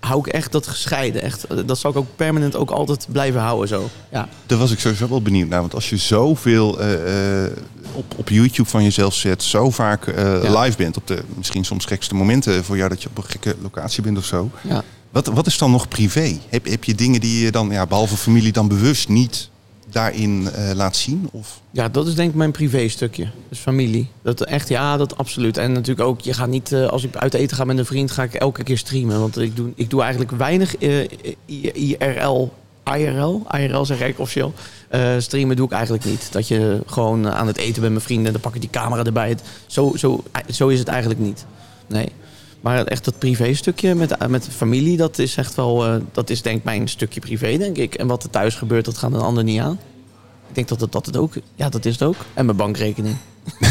hou ik echt dat gescheiden. Echt, eh, dat zal ik ook permanent ook altijd blijven houden zo. Ja. Daar was ik sowieso wel benieuwd naar. Want als je zoveel eh, eh, op, op YouTube van jezelf zet, zo vaak eh, Ja. live bent, op de misschien soms gekste momenten voor jou dat je op een gekke locatie bent of zo. ja. Wat, wat is dan nog privé? Heb, heb je dingen die je dan, ja, behalve familie, dan bewust niet daarin eh, laat zien? Of? Ja, dat is denk ik mijn privé stukje. Dus familie. Dat echt, ja, dat absoluut. En natuurlijk ook, je gaat niet, eh, als ik uit eten ga met een vriend, ga ik elke keer streamen. Want ik doe, ik doe eigenlijk weinig eh, IRL, IRL, IRL zeg ik officieel. Eh, streamen doe ik eigenlijk niet. Dat je gewoon aan het eten bent met vrienden en dan pak ik die camera erbij. Zo, zo, zo is het eigenlijk niet. Nee. Maar echt dat privé stukje met, met familie, dat is echt wel, eh, dat is denk ik mijn stukje privé, denk ik. En wat er thuis gebeurt, dat gaat een ander niet aan. Ik denk dat het, dat het ook, ja, dat is het ook. En mijn bankrekening.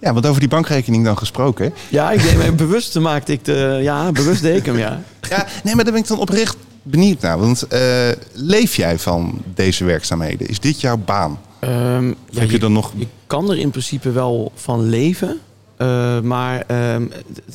Ja, want over die bankrekening dan gesproken. Ja, ik deed mij bewust maakte ik de, ja, bewust deed ik hem, ja. Ja, nee, maar daar ben ik dan oprecht benieuwd naar. Want eh, leef jij van deze werkzaamheden? Is dit jouw baan? Of ja, heb je dan nog... Je kan er in principe wel van leven. Eh, maar ehm,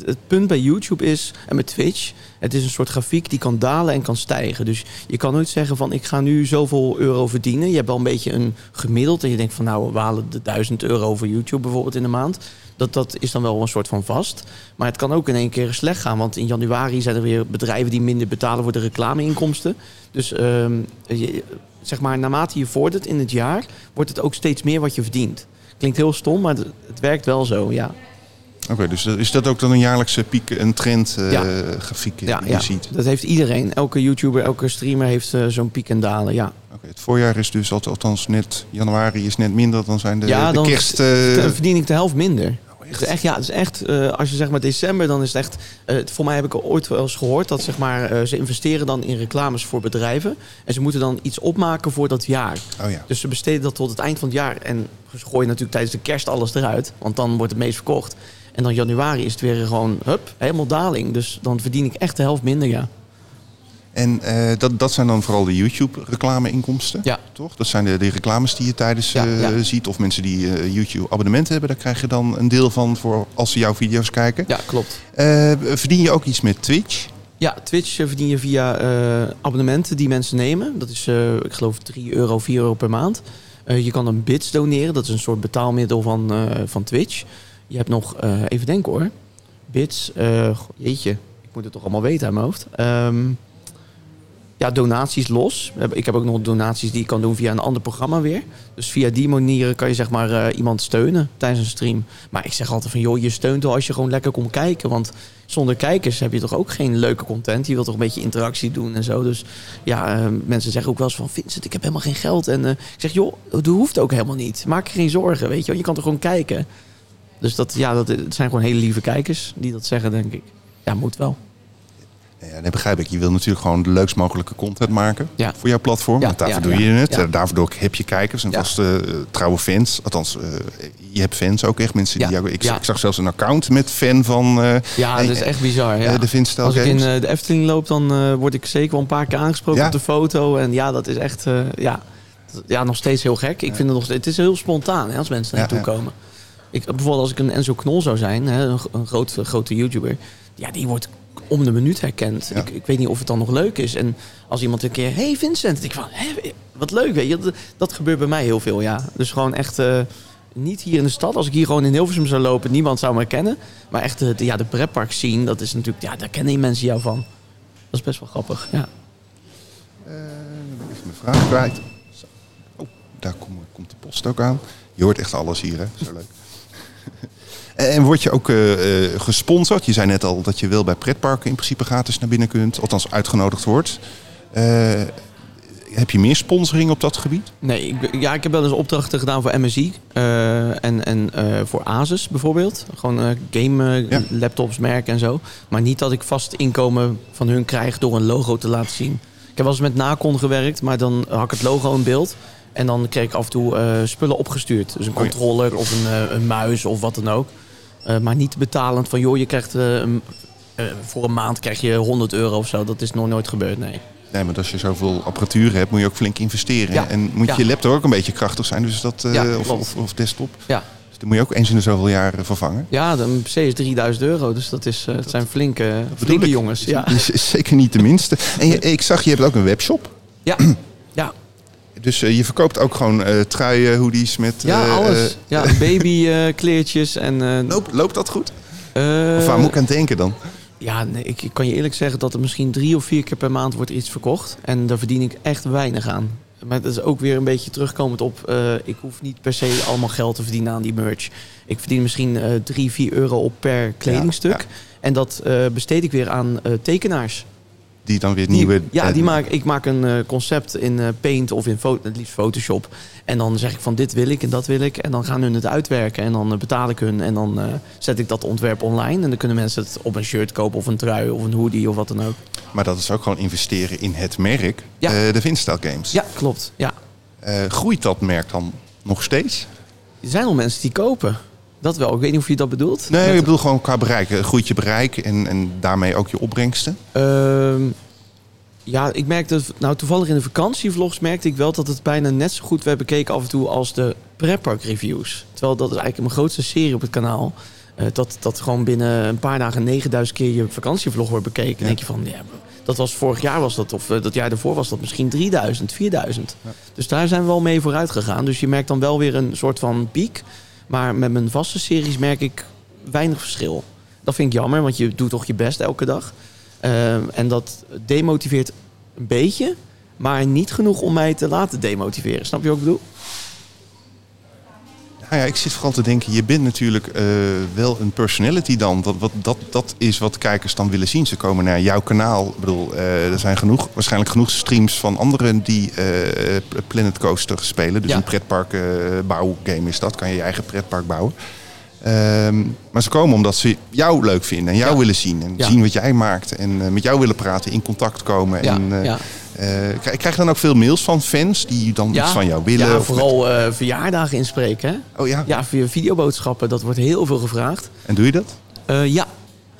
het, punt bij YouTube is, en met Twitch, het is een soort grafiek die kan dalen en kan stijgen. Dus je kan nooit zeggen van ik ga nu zoveel euro verdienen. Je hebt wel een beetje een gemiddeld en je denkt van nou we halen de 1000 euro voor YouTube bijvoorbeeld in de maand. Dat, dat is dan wel een soort van vast. Maar het kan ook in één keer slecht gaan. Want in januari zijn er weer bedrijven die minder betalen voor de reclameinkomsten. Dus ehm, zeg maar, naarmate je vordert in het jaar, wordt het ook steeds meer wat je verdient. Klinkt heel stom, maar het, het werkt wel zo, ja. Oké, dus is dat ook dan een jaarlijkse piek, een trend, eh, Ja. grafiek die ja, je ja. ziet? Dat heeft iedereen. Elke YouTuber, elke streamer heeft eh, zo'n piek en dalen, ja. Oké, het voorjaar is dus alt- althans net, januari is net minder, dan zijn de, Ja, de kerst... eh, Dan verdien ik de helft minder. oh, Het is echt, ja, het is echt, als je zeg maar december, dan is het echt... voor mij heb ik ooit wel eens gehoord dat zeg maar, ze investeren dan in reclames voor bedrijven. En ze moeten dan iets opmaken voor dat jaar. Oh ja. Dus ze besteden dat tot het eind van het jaar. En ze gooien natuurlijk tijdens de kerst alles eruit. Want dan wordt het meest verkocht. En dan januari is het weer gewoon, hup, helemaal daling. Dus dan verdien ik echt de helft minder, ja. En eh, dat, dat zijn dan vooral de YouTube-reclame-inkomsten, Ja. toch? Dat zijn de, de reclames die je tijdens Ja, eh, ja. ziet. Of mensen die eh, YouTube-abonnementen hebben, daar krijg je dan een deel van voor als ze jouw video's kijken. Ja, klopt. Verdien je ook iets met Twitch? Ja, Twitch verdien je via abonnementen die mensen nemen. Dat is, ik geloof, 3 euro, 4 euro per maand. Je kan een bits doneren. Dat is een soort betaalmiddel van, van Twitch. Je hebt nog, eh, even denken hoor. Bits, eh, jeetje, ik moet het toch allemaal weten uit mijn hoofd. Ehm, ja, donaties los. Ik heb ook nog donaties die ik kan doen via een ander programma weer. Dus via die manieren kan je zeg maar eh, iemand steunen tijdens een stream. Maar ik zeg altijd van joh, je steunt wel als je gewoon lekker komt kijken. Want zonder kijkers heb je toch ook geen leuke content. Je wilt toch een beetje interactie doen en zo. Dus ja, mensen zeggen ook wel eens van Vincent, ik heb helemaal geen geld. En ik zeg joh, dat hoeft ook helemaal niet. Maak je geen zorgen, weet je wel. Je kan toch gewoon kijken. Dus dat, ja, dat het zijn gewoon hele lieve kijkers die dat zeggen, denk ik. Ja, moet wel. Ja, dat begrijp ik. Je wil natuurlijk gewoon de leukst mogelijke content maken Ja. voor jouw platform. Ja, want daarvoor ja, doe je het. ja. Eh, Daarvoor heb je kijkers en vaste eh, trouwe fans. Althans, eh, je hebt fans ook echt. Mensen die jou, ik, ik zag zelfs een account met fan van eh, Ja, eh, dat is echt bizar. Ja. eh, de Vinstel Als ik in eh, de Efteling loop, dan eh, word ik zeker wel een paar keer aangesproken op de foto. En ja, dat is echt eh, ja, ja, nog steeds heel gek. Ik vind het nog steeds, het is heel spontaan hè, als mensen naartoe komen. Ik, bijvoorbeeld als ik een Enzo Knol zou zijn, hè, een, een groot, grote YouTuber. Ja, die wordt om de minuut herkend. Ja. Ik, ik weet niet of het dan nog leuk is. En als iemand een keer, hey Vincent, ik van, wat leuk. Weet je? Dat, dat gebeurt bij mij heel veel, ja. Dus gewoon echt... eh, niet hier in de stad. Als ik hier gewoon in Hilversum zou lopen, niemand zou me kennen. Maar echt de, de, ja, de pretpark zien, dat is natuurlijk, ja, daar kennen mensen jou van. Dat is best wel grappig, ja. Eh, even mijn vraag kwijt. Oh, daar kom- komt de post ook aan. Je hoort echt alles hier, hè? Zo leuk. En word je ook eh, eh, gesponsord? Je zei net al dat je wel bij pretparken in principe gratis naar binnen kunt. Althans, uitgenodigd wordt. Eh, heb je meer sponsoring op dat gebied? Nee, ik, ja, ik heb wel eens opdrachten gedaan voor MSI eh, en, en eh, voor Asus bijvoorbeeld. Gewoon eh, game eh, Ja. laptops, merken en zo. Maar niet dat ik vast inkomen van hun krijg door een logo te laten zien. Ik heb wel eens met Nacon gewerkt, maar dan had ik het logo in beeld. En dan kreeg ik af en toe eh, spullen opgestuurd. Dus een Oh controller of een, eh, een muis of wat dan ook. Eh, maar niet betalend van, joh, je krijgt eh, een- eh, voor een maand krijg je 100 euro of zo. Dat is nog nooit gebeurd, nee. Nee, maar als je zoveel apparatuur hebt, moet je ook flink investeren. Ja. En moet Ja. je laptop ook een beetje krachtig zijn. Dus dat, Ja, of, of, of desktop. Ja. Dus dan moet je ook eens in de zoveel jaar vervangen. Ja, de PC is 3000 euro, dus dat, is, het zijn flinke, flinke jongens. Ja, Is, is zeker niet de minste. En je, ik zag, je hebt ook een webshop. ja. Dus eh, je verkoopt ook gewoon eh truien, hoodies met... ja eh, alles. Ja, babykleertjes en... loopt, loopt dat goed? Of waar moet ik aan denken dan? Ja, nee, ik, ik kan je eerlijk zeggen dat er misschien drie of vier keer per maand wordt iets verkocht. En daar verdien ik echt weinig aan. Maar dat is ook weer een beetje terugkomend op... ik hoef niet per se allemaal geld te verdienen aan die merch. Ik verdien misschien eh drie, vier euro op per kledingstuk. ja. En dat besteed ik weer aan tekenaars. Die dan weer Die- nieuwe... ja, die maak, ik maak een eh, concept in eh, Paint of in het liefst Photoshop. En dan zeg ik van dit wil ik en dat wil ik. En dan gaan hun het uitwerken en dan eh, betaal ik hun. En dan zet ik dat ontwerp online. En dan kunnen mensen het op een shirt kopen of een trui of een hoodie of wat dan ook. Maar dat is ook gewoon investeren in het merk. Ja. de Vinstyle Games. Ja, klopt. Ja. Groeit dat merk dan nog steeds? Er zijn al mensen die kopen. Dat wel. Ik weet niet of je dat bedoelt. Nee, Met- ik bedoel gewoon qua bereik. Eh, Groeit je bereik en, en daarmee ook je opbrengsten? Ehm, ja, ik merkte, nou toevallig in de vakantievlogs merkte ik wel dat het bijna net zo goed werd bekeken af en toe als de pretpark reviews. Terwijl dat is eigenlijk mijn grootste serie op het kanaal. Eh, dat, dat gewoon binnen een paar dagen 9000 keer je vakantievlog wordt bekeken. Dan denk je van, ja, dat was vorig jaar was dat, of eh, dat jaar daarvoor was dat misschien 3000, 4000. Dus daar zijn we wel mee vooruit gegaan. Dus je merkt dan wel weer een soort van piek. Maar met mijn vaste series merk ik weinig verschil. Dat vind ik jammer, want je doet toch je best elke dag. Ehm, en dat demotiveert een beetje, maar niet genoeg om mij te laten demotiveren. Snap je wat ik bedoel? Nou ja, ik zit vooral te denken, je bent natuurlijk eh, wel een personality dan. Dat, wat, dat, dat is wat kijkers dan willen zien. Ze komen naar jouw kanaal. Ik bedoel, eh, er zijn genoeg, waarschijnlijk genoeg streams van anderen die eh, Planet Coaster spelen. Dus Ja. een pretpark eh, bouwgame is dat. Kan je je eigen pretpark bouwen. Ehm, maar ze komen omdat ze jou leuk vinden en jou Ja. willen zien. En Ja. zien wat jij maakt. En met jou willen praten, in contact komen. En, ja. Eh, krijg, krijg dan ook veel mails van fans die dan iets van jou willen? Ja, vooral eh, verjaardagen inspreken. Hè? Oh ja. Ja, via videoboodschappen, dat wordt heel veel gevraagd. En doe je dat? Eh, ja.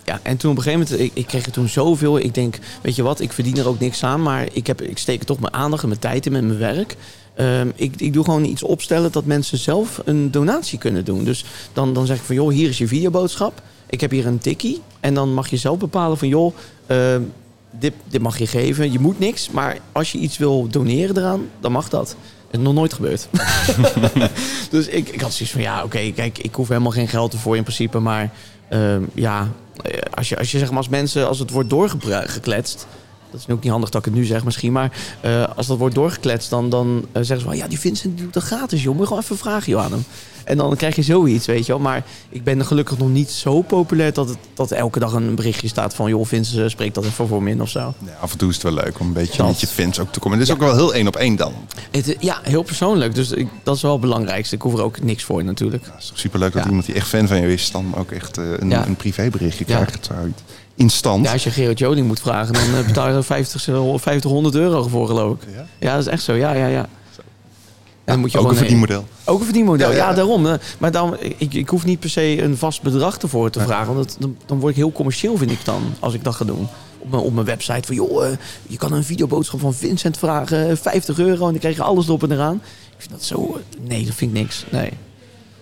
ja, en toen op een gegeven moment, ik, ik kreeg er toen zoveel. Ik denk, weet je wat, ik verdien er ook niks aan, maar ik, heb, ik steek er toch mijn aandacht en mijn tijd in met mijn werk. Ehm, ik, ik doe gewoon iets opstellen dat mensen zelf een donatie kunnen doen. Dus dan, dan zeg ik van, joh, hier is je videoboodschap. Ik heb hier een tikkie. En dan mag je zelf bepalen van, joh, ehm, dit, dit mag je geven. Je moet niks, maar als je iets wil doneren eraan, dan mag dat. Het is nog nooit gebeurd. dus ik, ik had zoiets van, ja, oké, kijk, ik hoef helemaal geen geld ervoor in principe. Maar ehm, ja, eh, als je, als je zeg maar als mensen, als het wordt doorgekletst... Dat is ook niet handig dat ik het nu zeg misschien. Maar eh, als dat wordt doorgekletst, dan, dan eh, zeggen ze van... Ja, die Vincent die doet dat gratis, joh. Moet je gewoon even vragen, joh, aan hem. En dan krijg je zoiets, weet je wel. Maar ik ben gelukkig nog niet zo populair... dat, het, dat elke dag een berichtje staat van... joh, Vincent, eh, spreek dat even voor me in of zo. Ja, af en toe is het wel leuk om een beetje Dat. met je fans ook te komen. Het is ook wel heel één op één dan. Het, ja, heel persoonlijk. Dus ik, dat is wel het belangrijkste. Ik hoef er ook niks voor natuurlijk. Ja, het is toch superleuk dat iemand die echt fan van je is... dan ook echt een, een privéberichtje Ja. krijgt. Zo instant. Ja, als je Gerard Joling moet vragen, dan eh, betaal je er 50, 500 euro voor, geloof ik. Ja? Ja, dat is echt zo. Ja, ja, ja. En dan moet je ook een verdienmodel. Ook een verdienmodel, Ja, ja, ja. daarom. eh, Maar dan, ik, ik hoef niet per se een vast bedrag ervoor te vragen. Want dat, dan, dan word ik heel commercieel, vind ik dan, als ik dat ga doen. Op mijn, op mijn website van, joh, eh, je kan een videoboodschap van Vincent vragen, eh, 50 euro. En dan krijg je alles erop en eraan. Ik vind dat zo, eh, nee, dat vind ik niks. Nee.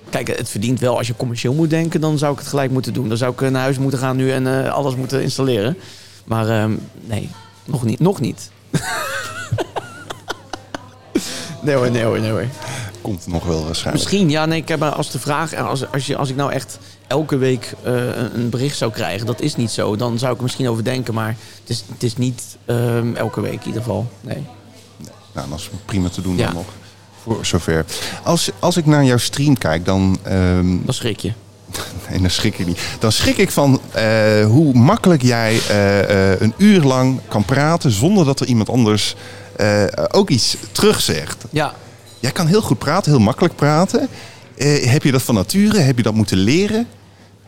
Kijk, het verdient wel. Als je commercieel moet denken, dan zou ik het gelijk moeten doen. Dan zou ik eh, naar huis moeten gaan nu en eh, alles moeten installeren. Maar ehm, nee, nog niet. Nog niet. nee hoor, nee hoor, nee hoor. Komt nog wel waarschijnlijk. Misschien, ja, nee, ik heb als de vraag, als, als, je, als ik nou echt elke week eh, een- bericht zou krijgen, dat is niet zo. Dan zou ik er misschien over denken, maar het is, het is niet ehm, elke week in ieder geval. Nee. Nou, dat is prima te doen Ja. dan nog. Voor zover. Als, als ik naar jouw stream kijk, dan... ehm, Dan schrik je. Nee, dan schrik ik niet. Dan schrik ik van eh, hoe makkelijk jij eh, eh, een uur lang kan praten zonder dat er iemand anders ook iets terugzegt. Ja, Jij kan heel goed praten, heel makkelijk praten. Heb je dat van nature? Heb je dat moeten leren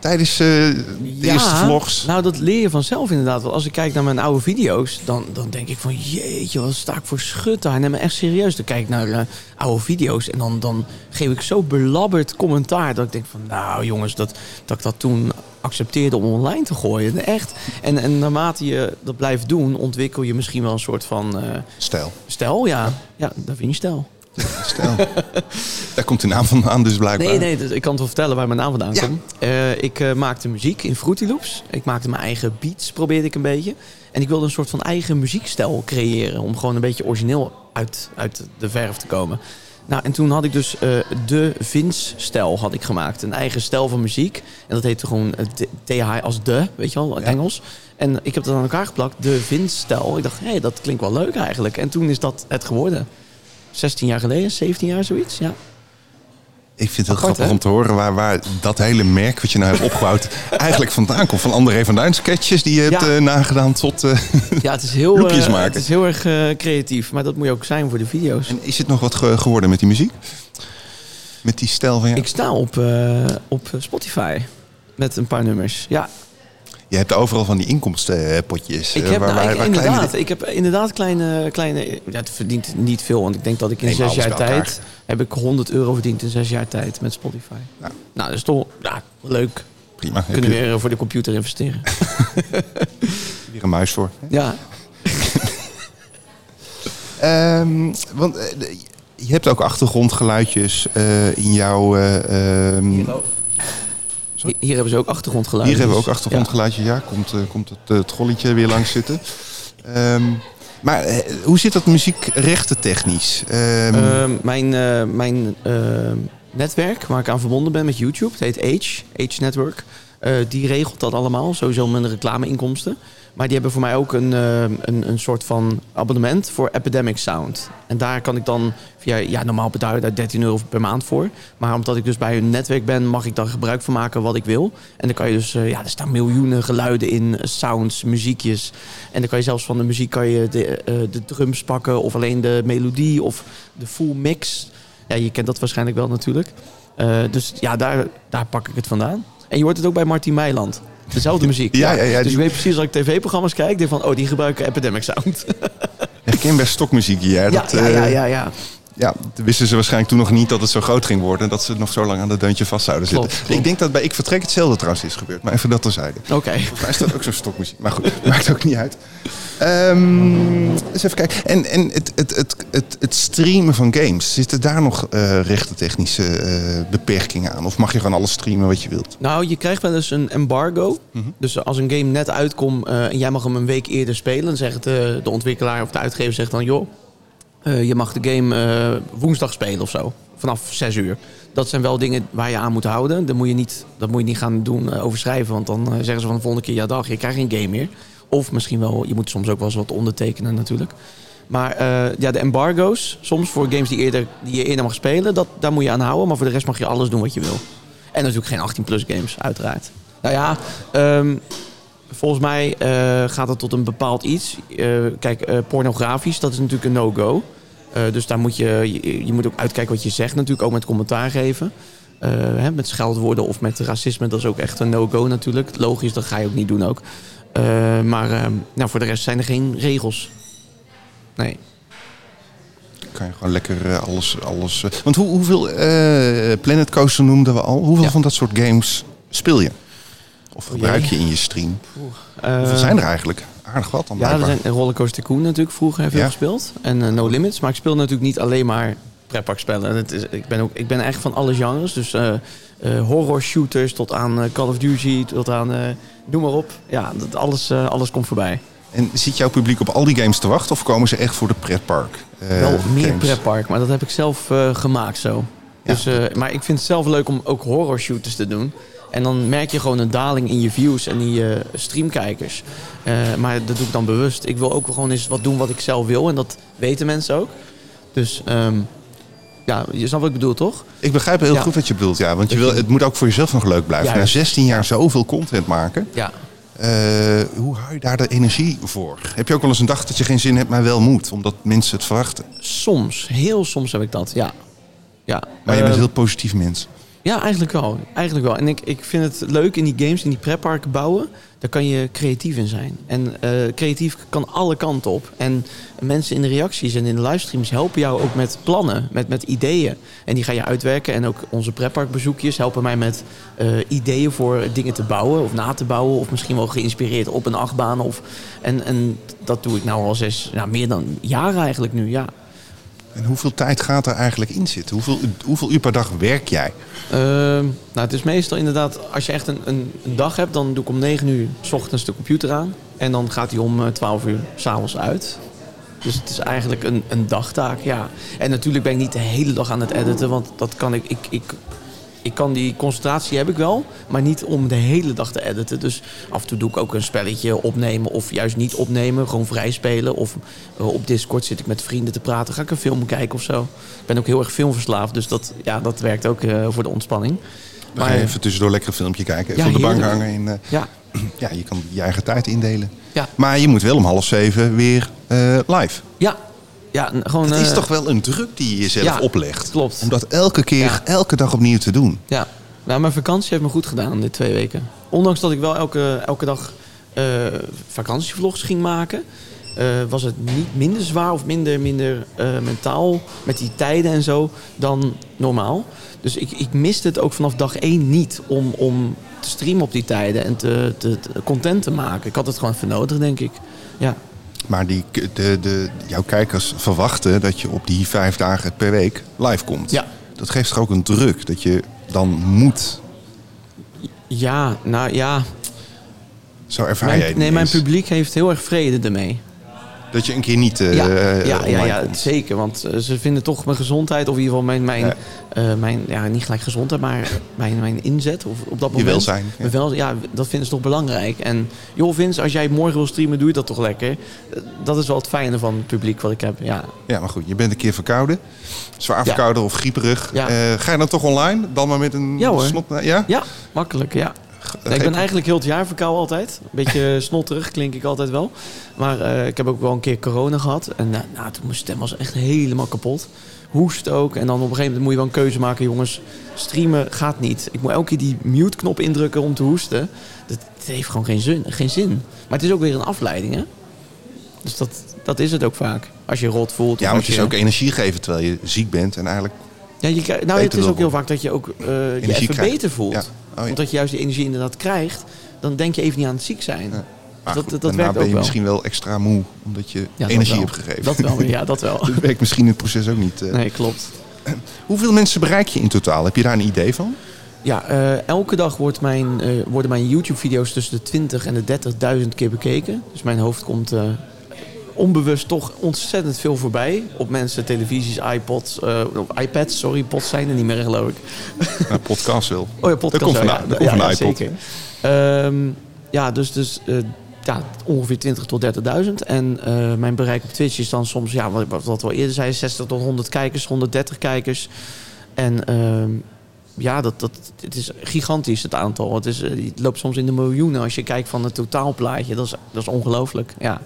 tijdens eh, de eerste vlogs? Nou, dat leer je vanzelf inderdaad. Want als ik kijk naar mijn oude video's, dan, dan denk ik van... Jeetje, wat sta ik voor schut daar. Neem me echt serieus. Dan kijk ik naar eh, oude video's en dan, dan geef ik zo belabberd commentaar... dat ik denk van, nou jongens, dat, dat ik dat toen accepteerde om online te gooien. Echt. En, en naarmate je dat blijft doen, ontwikkel je misschien wel een soort van eh, Stijl. stijl. Ja, ja Da Vinci stijl. Stijl. Daar komt de naam van aan dus blijkbaar. Nee, nee, dus ik kan het wel vertellen waar mijn naam vandaan Ja. komt. Eh, ik eh, maakte muziek in Fruity Loops. Ik maakte mijn eigen beats, probeerde ik een beetje. En ik wilde een soort van eigen muziekstijl creëren. Om gewoon een beetje origineel uit, uit de verf te komen. Nou, en toen had ik dus eh, de Vince-stijl had ik gemaakt. Een eigen stijl van muziek. En dat heette gewoon TH als de, weet je wel, in Ja. Engels. En ik heb dat aan elkaar geplakt, de Vince-stijl. Ik dacht, hé, hey, dat klinkt wel leuk eigenlijk. En toen is dat het geworden. 16 jaar geleden, 17 jaar zoiets, ja. Ik vind het heel Apart, grappig hè? om te horen waar, waar dat hele merk wat je nou hebt opgebouwd eigenlijk vandaan komt. Van André van Duin sketches die je hebt eh, nagedaan tot... eh, Ja, het is heel, Loopjes eh, het is heel erg creatief. Maar dat moet je ook zijn voor de video's. en is het nog wat ge- geworden met die muziek? Met die stijl van jou? Ik sta op, op Spotify met een paar nummers. Ja, Je hebt overal van die inkomstenpotjes. ik eh, heb waar- nou, waar- ik- waar inderdaad, kleine- ik heb inderdaad kleine, kleine... Ja, het verdient niet veel, want ik denk dat ik in Nee, zes jaar tijd... heb ik 100 euro verdiend in zes jaar tijd met Spotify. Nou. Nou, dat is toch ja, leuk. Prima, Kunnen je we weer voor de computer investeren. weer een muis voor. ja, Ehm, want eh, je hebt ook achtergrondgeluidjes eh, in jouw... eh, ehm, hier, hebben ze ook achtergrondgeluiden. Hier hebben we ook dus- achtergrondgeluidje. Ja, komt, eh, komt het, eh, trolletje weer langs zitten. Ehm, maar eh, hoe zit dat muziekrechten technisch? Ehm, Ehm, mijn mijn netwerk waar ik aan verbonden ben met YouTube, het heet Age, Age Network. die regelt dat allemaal, sowieso mijn reclameinkomsten. Maar die hebben voor mij ook een, ehm, een, een soort van abonnement voor Epidemic Sound. En daar kan ik dan via, ja, normaal betaal je daar 13 euro per maand voor. Maar omdat ik dus bij hun netwerk ben, mag ik daar gebruik van maken wat ik wil. En dan kan je dus, eh, ja, er staan miljoenen geluiden in, eh, sounds, muziekjes. En dan kan je zelfs van de muziek kan je de, eh, de drums pakken of alleen de melodie of de full mix. Ja, je kent dat waarschijnlijk wel natuurlijk. Eh, dus ja, daar, daar pak ik het vandaan. En je hoort het ook bij Martin Meiland. Dezelfde muziek. Ja, ja, ja, dus die- je weet precies als ik tv-programma's kijk, denk van, oh, die gebruiken Epidemic Sound. Herkenbaar stokmuziek hier. Ja, dat, ja, eh, ja, ja, ja. Ja, wisten ze waarschijnlijk toen nog niet dat het zo groot ging worden. Dat ze nog zo lang aan dat deuntje vast zouden zitten. Klopt, klopt. Ik denk dat bij Ik Vertrek hetzelfde trouwens is gebeurd. Maar even dat terzijde. Oké. Volgens mij is dat ook zo'n stokmuziek. Maar goed, maakt ook niet uit. Ehm eens even kijken. En, en het, het, het, het, het streamen van games, zitten daar nog rechtentechnische eh, beperkingen aan? Of mag je gewoon alles streamen wat je wilt? Nou, je krijgt wel eens een embargo. Mhm. Dus als een game net uitkomt eh, en jij mag hem een week eerder spelen, dan zegt de, de ontwikkelaar of de uitgever zegt dan, joh, je mag de game woensdag spelen of zo. Vanaf 6 uur. Dat zijn wel dingen waar je aan moet houden. Dat moet je niet, dat moet je niet gaan doen, overschrijven. Want dan zeggen ze van de volgende keer, ja dag, je krijgt geen game meer. Of misschien wel, je moet soms ook wel eens wat ondertekenen natuurlijk. Maar eh, ja, de embargo's, soms voor games die, eerder, die je eerder mag spelen, dat, daar moet je aan houden. Maar voor de rest mag je alles doen wat je wil. En natuurlijk geen 18-plus games, uiteraard. Nou ja, ehm, volgens mij eh, gaat het tot een bepaald iets. Eh, kijk, pornografisch, dat is natuurlijk een no-go. Dus daar moet je, je, moet ook uitkijken wat je zegt, natuurlijk ook met commentaar geven. Hè, met scheldwoorden of met racisme, dat is ook echt een no-go natuurlijk. Logisch, dat ga je ook niet doen ook. Eh, maar eh, nou, voor de rest zijn er geen regels. Nee. Kan je gewoon lekker eh, alles... alles want hoe, hoeveel Planet Coaster noemden we al? Hoeveel Ja. van dat soort games speel je? Of gebruik je in je stream? Hoeveel zijn er eigenlijk? Aardig wat dan Ja, er zijn Rollercoaster Tycoon natuurlijk vroeger veel Ja. gespeeld. En No Limits. Maar ik speel natuurlijk niet alleen maar pretparkspellen. Het is, ik, ben ook, ik ben echt van alle genres. Dus horror shooters tot aan Call of Duty, tot aan... noem maar op. Ja, dat, alles, eh, alles komt voorbij. En zit jouw publiek op al die games te wachten? Of komen ze echt voor de pretpark? eh, Wel meer games? pretpark, maar dat heb ik zelf eh, gemaakt zo. Ja. Dus, maar ik vind het zelf leuk om ook horror shooters te doen. En dan merk je gewoon een daling in je views en in je streamkijkers. Maar dat doe ik dan bewust. Ik wil ook gewoon eens wat doen wat ik zelf wil. En dat weten mensen ook. Dus ehm, ja, je snapt wat ik bedoel, toch? Ik begrijp heel Ja. goed wat je bedoelt, ja. Want je wil, het moet ook voor jezelf nog leuk blijven. Na juist. 16 jaar zoveel content maken. Ja. eh, hoe hou je daar de energie voor? Heb je ook wel eens een dag dat je geen zin hebt, maar wel moet? Omdat mensen het verwachten. Soms, heel soms heb ik dat, ja. ja. Maar je bent Eh, een heel positief mens. Ja, eigenlijk wel. Eigenlijk wel. En ik, ik vind het leuk in die games, in die pretparken bouwen. Daar kan je creatief in zijn. En eh, creatief kan alle kanten op. En mensen in de reacties en in de livestreams helpen jou ook met plannen, met, met ideeën. En die ga je uitwerken. En ook onze pretparkbezoekjes helpen mij met eh, ideeën voor dingen te bouwen of na te bouwen. Of misschien wel geïnspireerd op een achtbaan. Of, en, en dat doe ik nou al zes, nou, meer dan jaren eigenlijk nu, ja. En hoeveel tijd gaat er eigenlijk in zitten? Hoeveel, hoeveel uur per dag werk jij? Ehm, nou, het is meestal inderdaad, als je echt een, een, een dag hebt, dan doe ik om 9 uur s ochtends de computer aan. En dan gaat hij om eh, 12 uur s'avonds uit. Dus het is eigenlijk een, een dagtaak, ja. En natuurlijk ben ik niet de hele dag aan het editen, want dat kan ik, ik, ik, ik kan die concentratie heb ik wel, maar niet om de hele dag te editen. Dus af en toe doe ik ook een spelletje opnemen of juist niet opnemen, gewoon vrij spelen. Of eh, op Discord zit ik met vrienden te praten, ga ik een film kijken of zo. Ik ben ook heel erg filmverslaafd, dus dat, ja, dat werkt ook eh, voor de ontspanning. Dan je even tussendoor lekker een filmpje kijken. Even op de bank hangen. In, eh, Ja, ja, je kan je eigen tijd indelen. ja, Maar je moet wel om half zeven weer live. ja. Ja gewoon, Het is eh, toch wel een druk die je jezelf ja, oplegt. klopt. Om dat elke keer, Ja. elke dag opnieuw te doen. Ja, nou, mijn vakantie heeft me goed gedaan dit twee weken. Ondanks dat ik wel elke, elke dag eh, vakantievlogs ging maken, eh, was het niet minder zwaar of minder, minder mentaal met die tijden en zo dan normaal. Dus ik, ik miste het ook vanaf dag één niet om, om te streamen op die tijden en te, te, te- content te maken. Ik had het gewoon even nodig, denk ik. Ja, Maar die, de, de, jouw kijkers verwachten dat je op die vijf dagen per week live komt. Ja. Dat geeft toch ook een druk dat je dan moet. ja nou ja. Zo ervaar jij Mijn, het nee, mijn publiek heeft heel erg vrede ermee. Dat je een keer niet eh Ja, eh, ja, ja, ja zeker. Want eh, ze vinden toch mijn gezondheid, of in ieder geval mijn, mijn, Ja. mijn ja, niet gelijk gezondheid, maar mijn, mijn inzet of op dat Je moment. welzijn, ja. Wel, ja, dat vinden ze toch belangrijk. En joh, Vince, als jij morgen wil streamen, doe je dat toch lekker. Dat is wel het fijne van het publiek wat ik heb. Ja, Ja, maar goed, je bent een keer verkouden. Zwaar verkouden of grieperig. Ga je dan toch online? Dan maar met een Ja, hoor. snot... Ja? ja makkelijk, ja. Nee, ik ben eigenlijk heel het jaar verkouden altijd. Een beetje snotterig klink ik altijd wel. Maar eh, ik heb ook wel een keer corona gehad. En nou, nou, toen mijn stem was echt helemaal kapot. Hoest ook. En dan op een gegeven moment moet je wel een keuze maken. Jongens, streamen gaat niet. Ik moet elke keer die mute-knop indrukken om te hoesten. Dat, dat heeft gewoon geen zin, geen zin. Maar het is ook weer een afleiding, hè? Dus dat, dat is het ook vaak. Als je rot voelt. Ja, als het is je, ook energie geven terwijl je ziek bent. En eigenlijk Ja, je, nou, het is ook heel vaak dat je ook eh, je even beter voelt. Ja. Oh, ja. Omdat je juist die energie inderdaad krijgt. Dan denk je even niet aan het ziek zijn. Ja. Maar dat- goed, dat daarna werkt ben ook je wel. misschien wel extra moe. Omdat je Ja, energie hebt gegeven. Dat wel, ja, dat wel. Dat werkt misschien in het proces ook niet. eh. Nee, klopt. Hoeveel mensen bereik je in totaal? Heb je daar een idee van? Ja, eh, elke dag wordt mijn, eh, worden mijn YouTube-video's tussen de 20 en de 30.000 keer bekeken. Dus mijn hoofd komt onbewust toch ontzettend veel voorbij. Op mensen, televisies, iPods, of iPads, sorry, pods zijn er niet meer geloof ik. Nou, podcast wel. Oh ja, podcast. Dat komt ja, van ja, komt ja, ja, iPod. Zeker. Ehm, ja, dus, dus eh, ja, ongeveer 20 tot 30.000. En eh, mijn bereik op Twitch is dan soms, ja, wat, wat we al eerder zei, 60 tot 100 kijkers, 130 kijkers. En ehm, ja, dat, dat, het is gigantisch het aantal. Het, is, het loopt soms in de miljoenen als je kijkt van het totaalplaatje. Dat is, dat is ongelooflijk. Ja.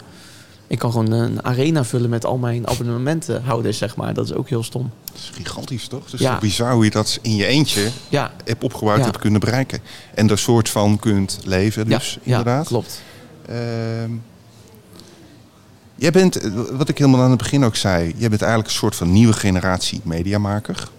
Ik kan gewoon een arena vullen met al mijn abonnementenhouders, zeg maar. Dat is ook heel stom. Dat is gigantisch, toch? Het is Ja. toch bizar hoe je dat in je eentje Ja, hebt opgebouwd, Ja. hebt kunnen bereiken. En er soort van kunt leven, dus ja, inderdaad. ja klopt. Ehm, jij bent, eh, wat ik helemaal aan het begin ook zei, jij bent eigenlijk een soort van nieuwe generatie mediamaker.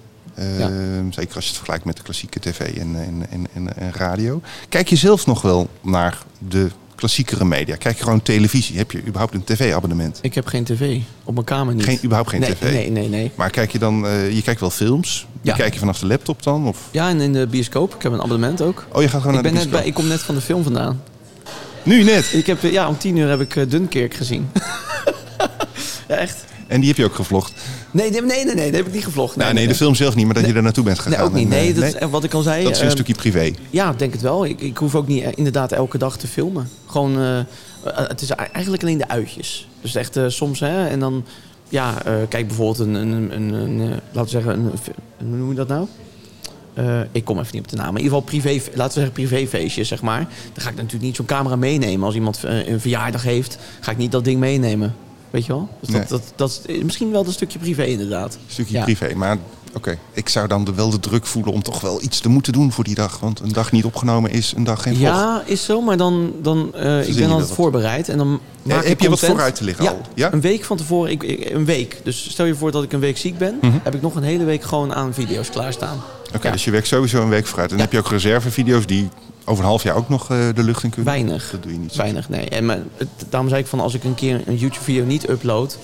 Ja. Zeker als je het vergelijkt met de klassieke tv en, en, en, en, en radio. Kijk je zelf nog wel naar de klassiekere media? Kijk je gewoon televisie? Heb je überhaupt een tv-abonnement? Ik heb geen tv. Op mijn kamer niet. Geen, überhaupt geen nee, tv? Nee, nee, nee. Maar kijk je dan, eh, je kijkt wel films? Die kijk je vanaf de laptop dan? Of? Ja, en in de bioscoop. Ik heb een abonnement ook. Oh, je gaat gewoon Ik, naar ben de net bij, bioscoop. ik kom net van de film vandaan. Nu net. Ik heb, eh, ja, om tien uur heb ik eh, Dunkirk gezien. ja, echt? En die heb je ook gevlogd. Nee, nee, nee, nee, nee, dat heb ik niet gevlogd. Nee, nee, de film zelf niet, maar dat je daar naartoe bent gegaan. Nee, ook niet. Nee, eh, dat is wat ik al zei. dat is een eh, stukje privé. Ja, ik denk het wel. Ik, ik hoef ook niet eh, inderdaad elke dag te filmen. Gewoon, het is eigenlijk alleen de uitjes. Dus echt soms, hè, en dan, ja, eh, kijk bijvoorbeeld een, een, een, een, laten we zeggen, een, hoe noem je dat nou? Ik kom even niet op de naam. Maar in ieder geval privé, laten we zeggen privéfeestje, zeg maar. Dan ga ik natuurlijk niet zo'n camera meenemen. Als iemand een verjaardag heeft, ga ik niet dat ding meenemen. Weet je wel? Dus Nee. dat, dat, dat is misschien wel een stukje privé inderdaad. Een stukje Ja. privé. Maar oké, ik zou dan de, wel de druk voelen om toch wel iets te moeten doen voor die dag. Want een dag niet opgenomen is een dag geen vlog. Ja, is zo, maar dan, dan eh, ik je ben altijd voorbereid en dan maak heb ik je wat vooruit te liggen ja, al? Ja? een week van tevoren, ik, ik- een week. Dus stel je voor dat ik een week ziek ben, Mhm. heb ik nog een hele week gewoon aan video's klaarstaan. Oké, Ja. dus je werkt sowieso een week vooruit. En Ja. heb je ook reservevideo's die over een half jaar ook nog eh, de lucht in kunnen? Weinig. Dat doe je niet. zo. Weinig, nee. En maar, daarom zei ik van als ik een keer een YouTube-video niet upload,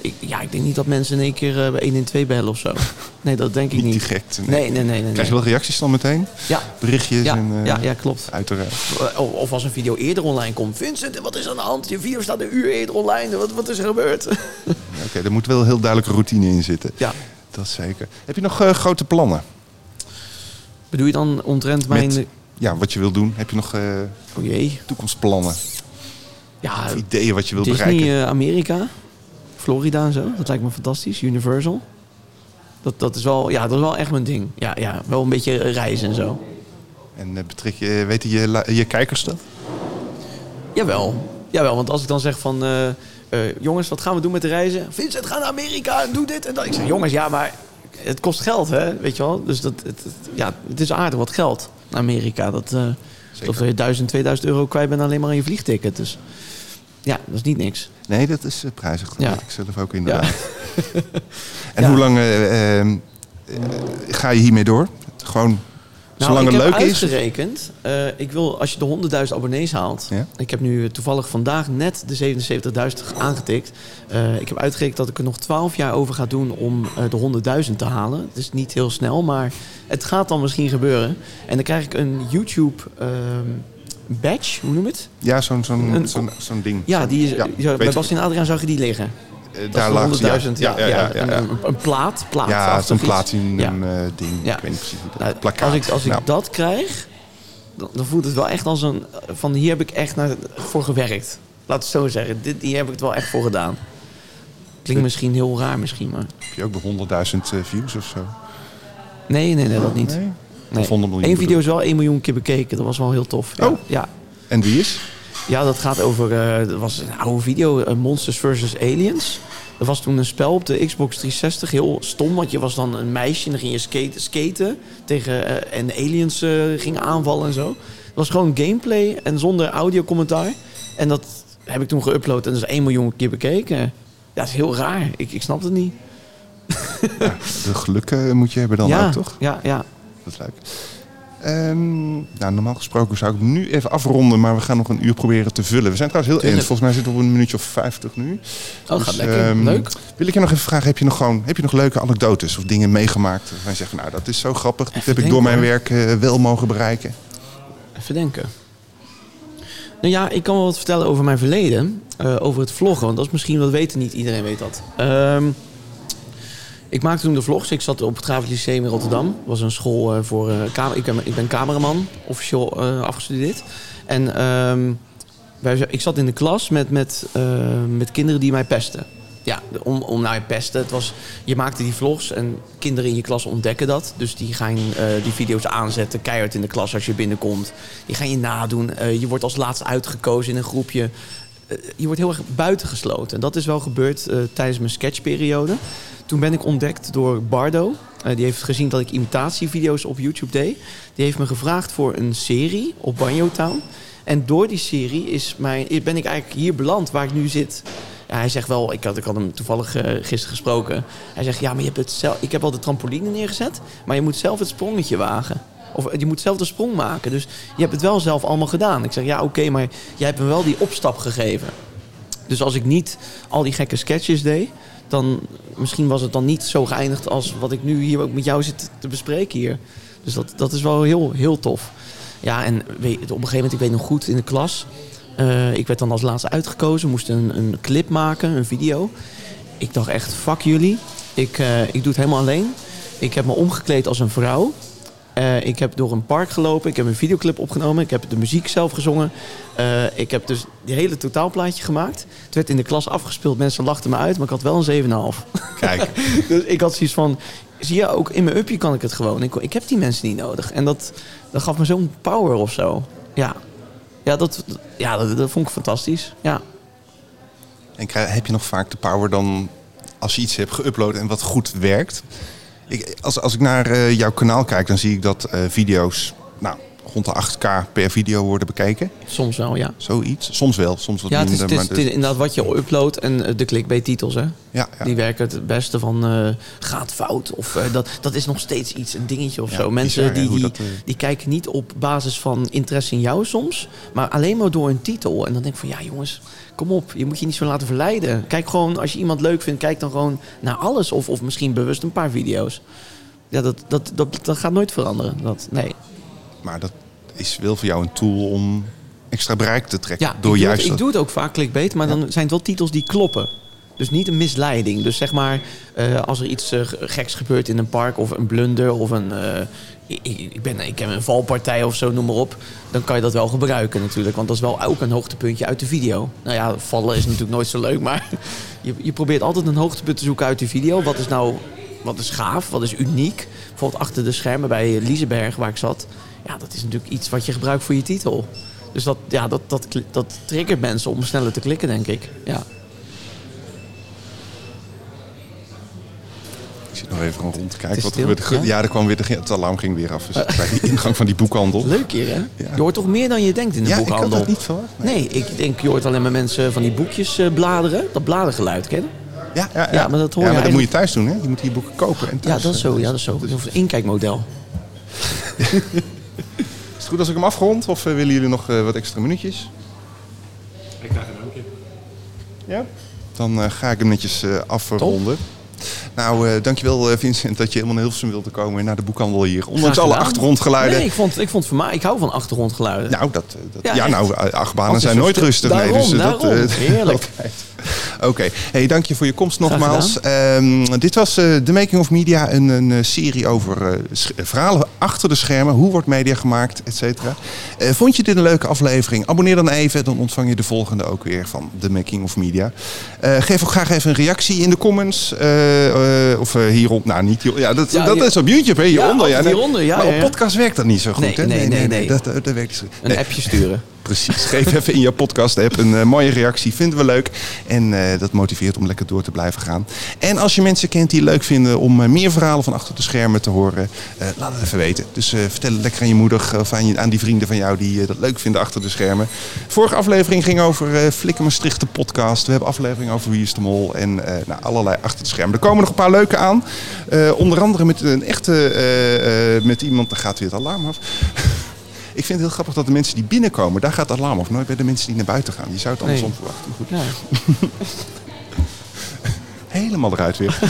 ik, ja, ik denk niet dat mensen in één keer eh, bij 1 in 2 bellen of zo. Nee, dat denk ik Niet niet. direct. Nee, nee, nee, nee. nee. Krijg je wel reacties dan meteen? Ja, Berichtjes ja, en... eh, ja, ja, klopt. Uiteraard. Of, of als een video eerder online komt. Vincent, wat is aan de hand? Je video staat een uur eerder online. Wat, wat is er gebeurd? Ja, Oké, er moet wel een heel duidelijke routine in zitten. Ja. Dat zeker. Heb je nog grote plannen? Bedoel je dan omtrent mijn... Met- Ja, wat je wil doen? Heb je nog eh, Oh jee. toekomstplannen? Ja, Of ideeën wat je wil Disney, bereiken? eh, Amerika, Florida en zo. Dat lijkt me fantastisch. Universal. Dat, dat, is wel, ja, dat is wel echt mijn ding. Ja, ja, wel een beetje reizen en zo. En eh, betrek je, weten je, la- je kijkers dat? Jawel. Jawel, want als ik dan zeg van... eh, eh, jongens, wat gaan we doen met de reizen? Vincent, ga naar Amerika en doe dit en dat. Ik zeg, jongens, ja, maar het kost geld, hè? Weet je wel? Dus dat, het, het- ja, het is aardig wat geld. Amerika, dat... Zeker. of je 1000, 2000 euro kwijt bent alleen maar aan je vliegticket. Dus ja, dat is niet niks. Nee, dat is eh, prijzig. Dat Ja. ik zelf ook inderdaad. en Ja. hoe lang eh, eh, ga je hiermee door? Gewoon Nou, zolang ik het heb leuk is? uitgerekend. eh, ik wil, als je de 100.000 abonnees haalt. Ja. Ik heb nu toevallig vandaag net de 77.000 aangetikt. Eh, ik heb uitgerekend dat ik er nog 12 jaar over ga doen om eh, de 100.000 te halen. Het is niet heel snel, maar het gaat dan misschien gebeuren. En dan krijg ik een YouTube ehm, badge, hoe noem je het? Ja, zo'n zo'n zo'n ding. Ja, die is, Ja, bij weet- Bastien Adriaan zag je die liggen. Eh, Dat daar is de 100.000, ja, ja, ja, ja, ja, Een, ja. een, een plaat, plaat. Ja, zo'n iets. platinum Ja. eh, ding. Ja. Ik weet niet precies hoe dat Nou, plakkaat. als ik, als ik Nou, dat krijg, dan, dan voelt het wel echt als een... Van hier heb ik echt naar, voor gewerkt. Laat het zo zeggen. Dit, hier heb ik het wel echt voor gedaan. Klinkt misschien heel raar misschien, maar... Heb je ook de 100.000 eh, views of zo? Nee, nee, nee, dat niet. Nee? Nee. Of 100 miljoen Eén video is wel 1 miljoen keer bekeken. Dat was wel heel tof. Ja, Oh. ja. En wie is? Ja, dat gaat over... eh, dat was een oude video. eh, Monsters vs. Aliens. Dat was toen een spel op de Xbox 360. Heel stom, want je was dan een meisje en dan ging je skaten, skaten tegen... eh, en aliens gingen aanvallen en zo. Het was gewoon gameplay en zonder audiocommentaar. En dat heb ik toen geüpload en dat is 1 miljoen keer bekeken. Ja, dat is heel raar. Ik, ik snap het niet. De geluk eh, moet je hebben dan ja, ook, toch? Ja, ja. Dat is leuk. Ehm, nou, normaal gesproken zou ik nu even afronden, maar we gaan nog een uur proberen te vullen. We zijn trouwens heel eind. Volgens mij zitten we op een minuutje of 50 nu. Oh, Dus, gaat lekker. ehm, Leuk. Wil ik je nog even vragen, heb je nog, gewoon, heb je nog leuke anekdotes of dingen meegemaakt? Waarvan je zegt, nou dat is zo grappig, dat Even heb ik door mijn werk eh, wel mogen bereiken. Even denken. Nou ja, ik kan wel wat vertellen over mijn verleden. eh, over het vloggen. Want dat is misschien wat weten niet iedereen weet dat. Ehm, ik maakte toen de vlogs. Ik zat op het Graaf Lyceum in Rotterdam. Dat was een school eh, voor... eh ik, ben, ik ben cameraman, officieel eh, afgestudeerd. En ehm, wij, ik zat in de klas met, met, eh, met kinderen die mij pesten. Ja, om, om nou ja, pesten. Het was, je maakte die vlogs en kinderen in je klas ontdekken dat. Dus die gaan eh, die video's aanzetten, keihard in de klas als je binnenkomt. Die gaan je nadoen. Eh, je wordt als laatste uitgekozen in een groepje. Eh, je wordt heel erg buitengesloten. En dat is wel gebeurd eh, tijdens mijn sketchperiode. Toen ben ik ontdekt door Bardo. Eh, die heeft gezien dat ik imitatievideo's op YouTube deed. Die heeft me gevraagd voor een serie op Banjo Town. En door die serie is mijn, ben ik eigenlijk hier beland waar ik nu zit. Hij zegt wel, ik had, ik had hem toevallig eh, gisteren gesproken. Hij zegt, ja, maar je hebt het zelf, ik heb al de trampoline neergezet, maar je moet zelf het sprongetje wagen. Of eh, je moet zelf de sprong maken. Dus je hebt het wel zelf allemaal gedaan. Ik zeg, ja, oké, maar jij hebt me wel die opstap gegeven. Dus als ik niet al die gekke sketches deed, dan misschien was het dan niet zo geëindigd als wat ik nu hier ook met jou zit te bespreken hier. Dus dat, dat is wel heel, heel tof. Ja, en weet, op een gegeven moment, ik weet nog goed, in de klas. eh, ik werd dan als laatste uitgekozen, moest een, een clip maken, een video. Ik dacht echt, fuck jullie. Ik, eh, ik doe het helemaal alleen. Ik heb me omgekleed als een vrouw. Eh, ik heb door een park gelopen. Ik heb een videoclip opgenomen. Ik heb de muziek zelf gezongen. Eh, ik heb dus die hele totaalplaatje gemaakt. Het werd in de klas afgespeeld. Mensen lachten me uit, maar ik had wel een 7,5. Kijk, dus ik had zoiets van... Zie je, ook in mijn upje kan ik het gewoon. Ik, ik heb die mensen niet nodig. En dat, dat gaf me zo'n power of zo. Ja, ja, dat, ja dat, dat vond ik fantastisch. Ja. en krijg- heb je nog vaak de power dan als je iets hebt geüpload en wat goed werkt? Ik, als, als ik naar eh, jouw kanaal kijk, dan zie ik dat eh, video's nou, rond de 8k per video worden bekeken. Soms wel, ja. Zoiets. Soms wel, soms wat Ja, het is, minder. het is, maar het is dus- inderdaad wat je uploadt en eh, de clickbait-titels, hè. ja, ja. Die werken het beste van eh, gaat fout. Of eh, dat, dat is nog steeds iets, een dingetje of Ja, zo. Mensen bizar, die, die, dat, die kijken niet op basis van interesse in jou soms. Maar alleen maar door een titel. En dan denk ik van ja jongens, kom op. Je moet je niet zo laten verleiden. Kijk gewoon, als je iemand leuk vindt, kijk dan gewoon naar alles. Of, of misschien bewust een paar video's. Ja, dat, dat, dat, dat gaat nooit veranderen. Dat, nee. Maar dat is wel voor jou een tool om extra bereik te trekken. Ja, door ik, doe juist het, ik doe het ook vaak clickbait, maar dan zijn het wel titels die kloppen. Dus niet een misleiding. Dus zeg maar, eh, als er iets eh, geks gebeurt in een park of een blunder of een. eh, ik, ik, ben, ik heb een valpartij of zo, noem maar op. Dan kan je dat wel gebruiken natuurlijk. Want dat is wel ook een hoogtepuntje uit de video. Nou ja, vallen is natuurlijk nooit zo leuk, maar je, je probeert altijd een hoogtepunt te zoeken uit de video. Wat is nou, wat is gaaf, wat is uniek? Bijvoorbeeld achter de schermen bij Liseberg, waar ik zat. Ja, dat is natuurlijk iets wat je gebruikt voor je titel. Dus dat, ja, dat, dat, dat triggert mensen om sneller te klikken, denk ik. Ja. Ik zit nog even rond te kijken. Wat er stil, gebeurde. ja? Ja, er kwam weer de, het alarm ging weer af. Dus bij die ingang van die boekhandel. Leuk hier, hè? Je hoort toch meer dan je denkt in de Ja, ik had boekhandel? dat niet verwacht. Nee, ik denk, je hoort alleen maar mensen van die boekjes eh, bladeren. Dat bladergeluid, ken je? Ja, ja, maar dat hoor ja, je maar dat moet je thuis doen, hè? Je moet die boeken kopen en Ja, thuis. dat is zo. eh, Ja, dat is zo. Of een inkijkmodel. Is het goed als ik hem afrond? Of eh, willen jullie nog eh, wat extra minuutjes? Ik krijg een drankje. Ja. Dan eh, ga ik hem netjes eh, afronden. Nou, eh, dankjewel eh, Vincent dat je helemaal naar Hilversum wilde komen naar de boekhandel hier. Ondanks alle achtergrondgeluiden. Nee, ik vond, ik vond het verma- Ik hou van achtergrondgeluiden. Nou, dat, dat, Ja, nou, achtbanen zijn nooit rustig. Daarom, nee, dus daarom. dat, eh, Heerlijk. altijd. Oké, hey, dank je voor je komst nogmaals. Ehm, dit was eh The Making of Media, een, een eh, serie over eh, verhalen achter de schermen. Hoe wordt media gemaakt, et cetera. Vond je dit een leuke aflevering? Abonneer dan even, dan ontvang je de volgende ook weer van The Making of Media. Geef ook graag even een reactie in de comments. of hierop, nou niet ja, dat, Ja, dat hier- is op YouTube, hè, hieronder. Ja, nee. hieronder, ja, maar ja, op ja. podcast werkt dat niet zo goed. Nee, hè? nee, nee, nee. Dat, dat, dat werkt niet zo goed. Een Nee. appje sturen. Precies. Geef even in je podcast-app een eh, mooie reactie. Vinden we leuk. En eh, dat motiveert om lekker door te blijven gaan. En als je mensen kent die leuk vinden om eh, meer verhalen van achter de schermen te horen, laat het even weten. Dus vertel het lekker aan je moeder of aan, je, aan die vrienden van jou die dat leuk vinden achter de schermen. Vorige aflevering ging over Flikker Maastricht, de podcast. We hebben aflevering over Wie is de Mol en nou, allerlei achter de schermen. Er komen nog een paar leuke aan. Onder andere met een echte, met iemand, daar gaat weer het alarm af. Ik vind het heel grappig dat de mensen die binnenkomen, daar gaat het alarm af. Nooit bij de mensen die naar buiten gaan. Je zou het andersom Nee. verwachten. Goed, Ja. helemaal eruit weer.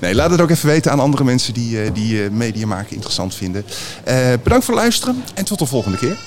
Nee, laat het ook even weten aan andere mensen die, eh, die eh, media maken interessant vinden. Eh, bedankt voor het luisteren en tot de volgende keer.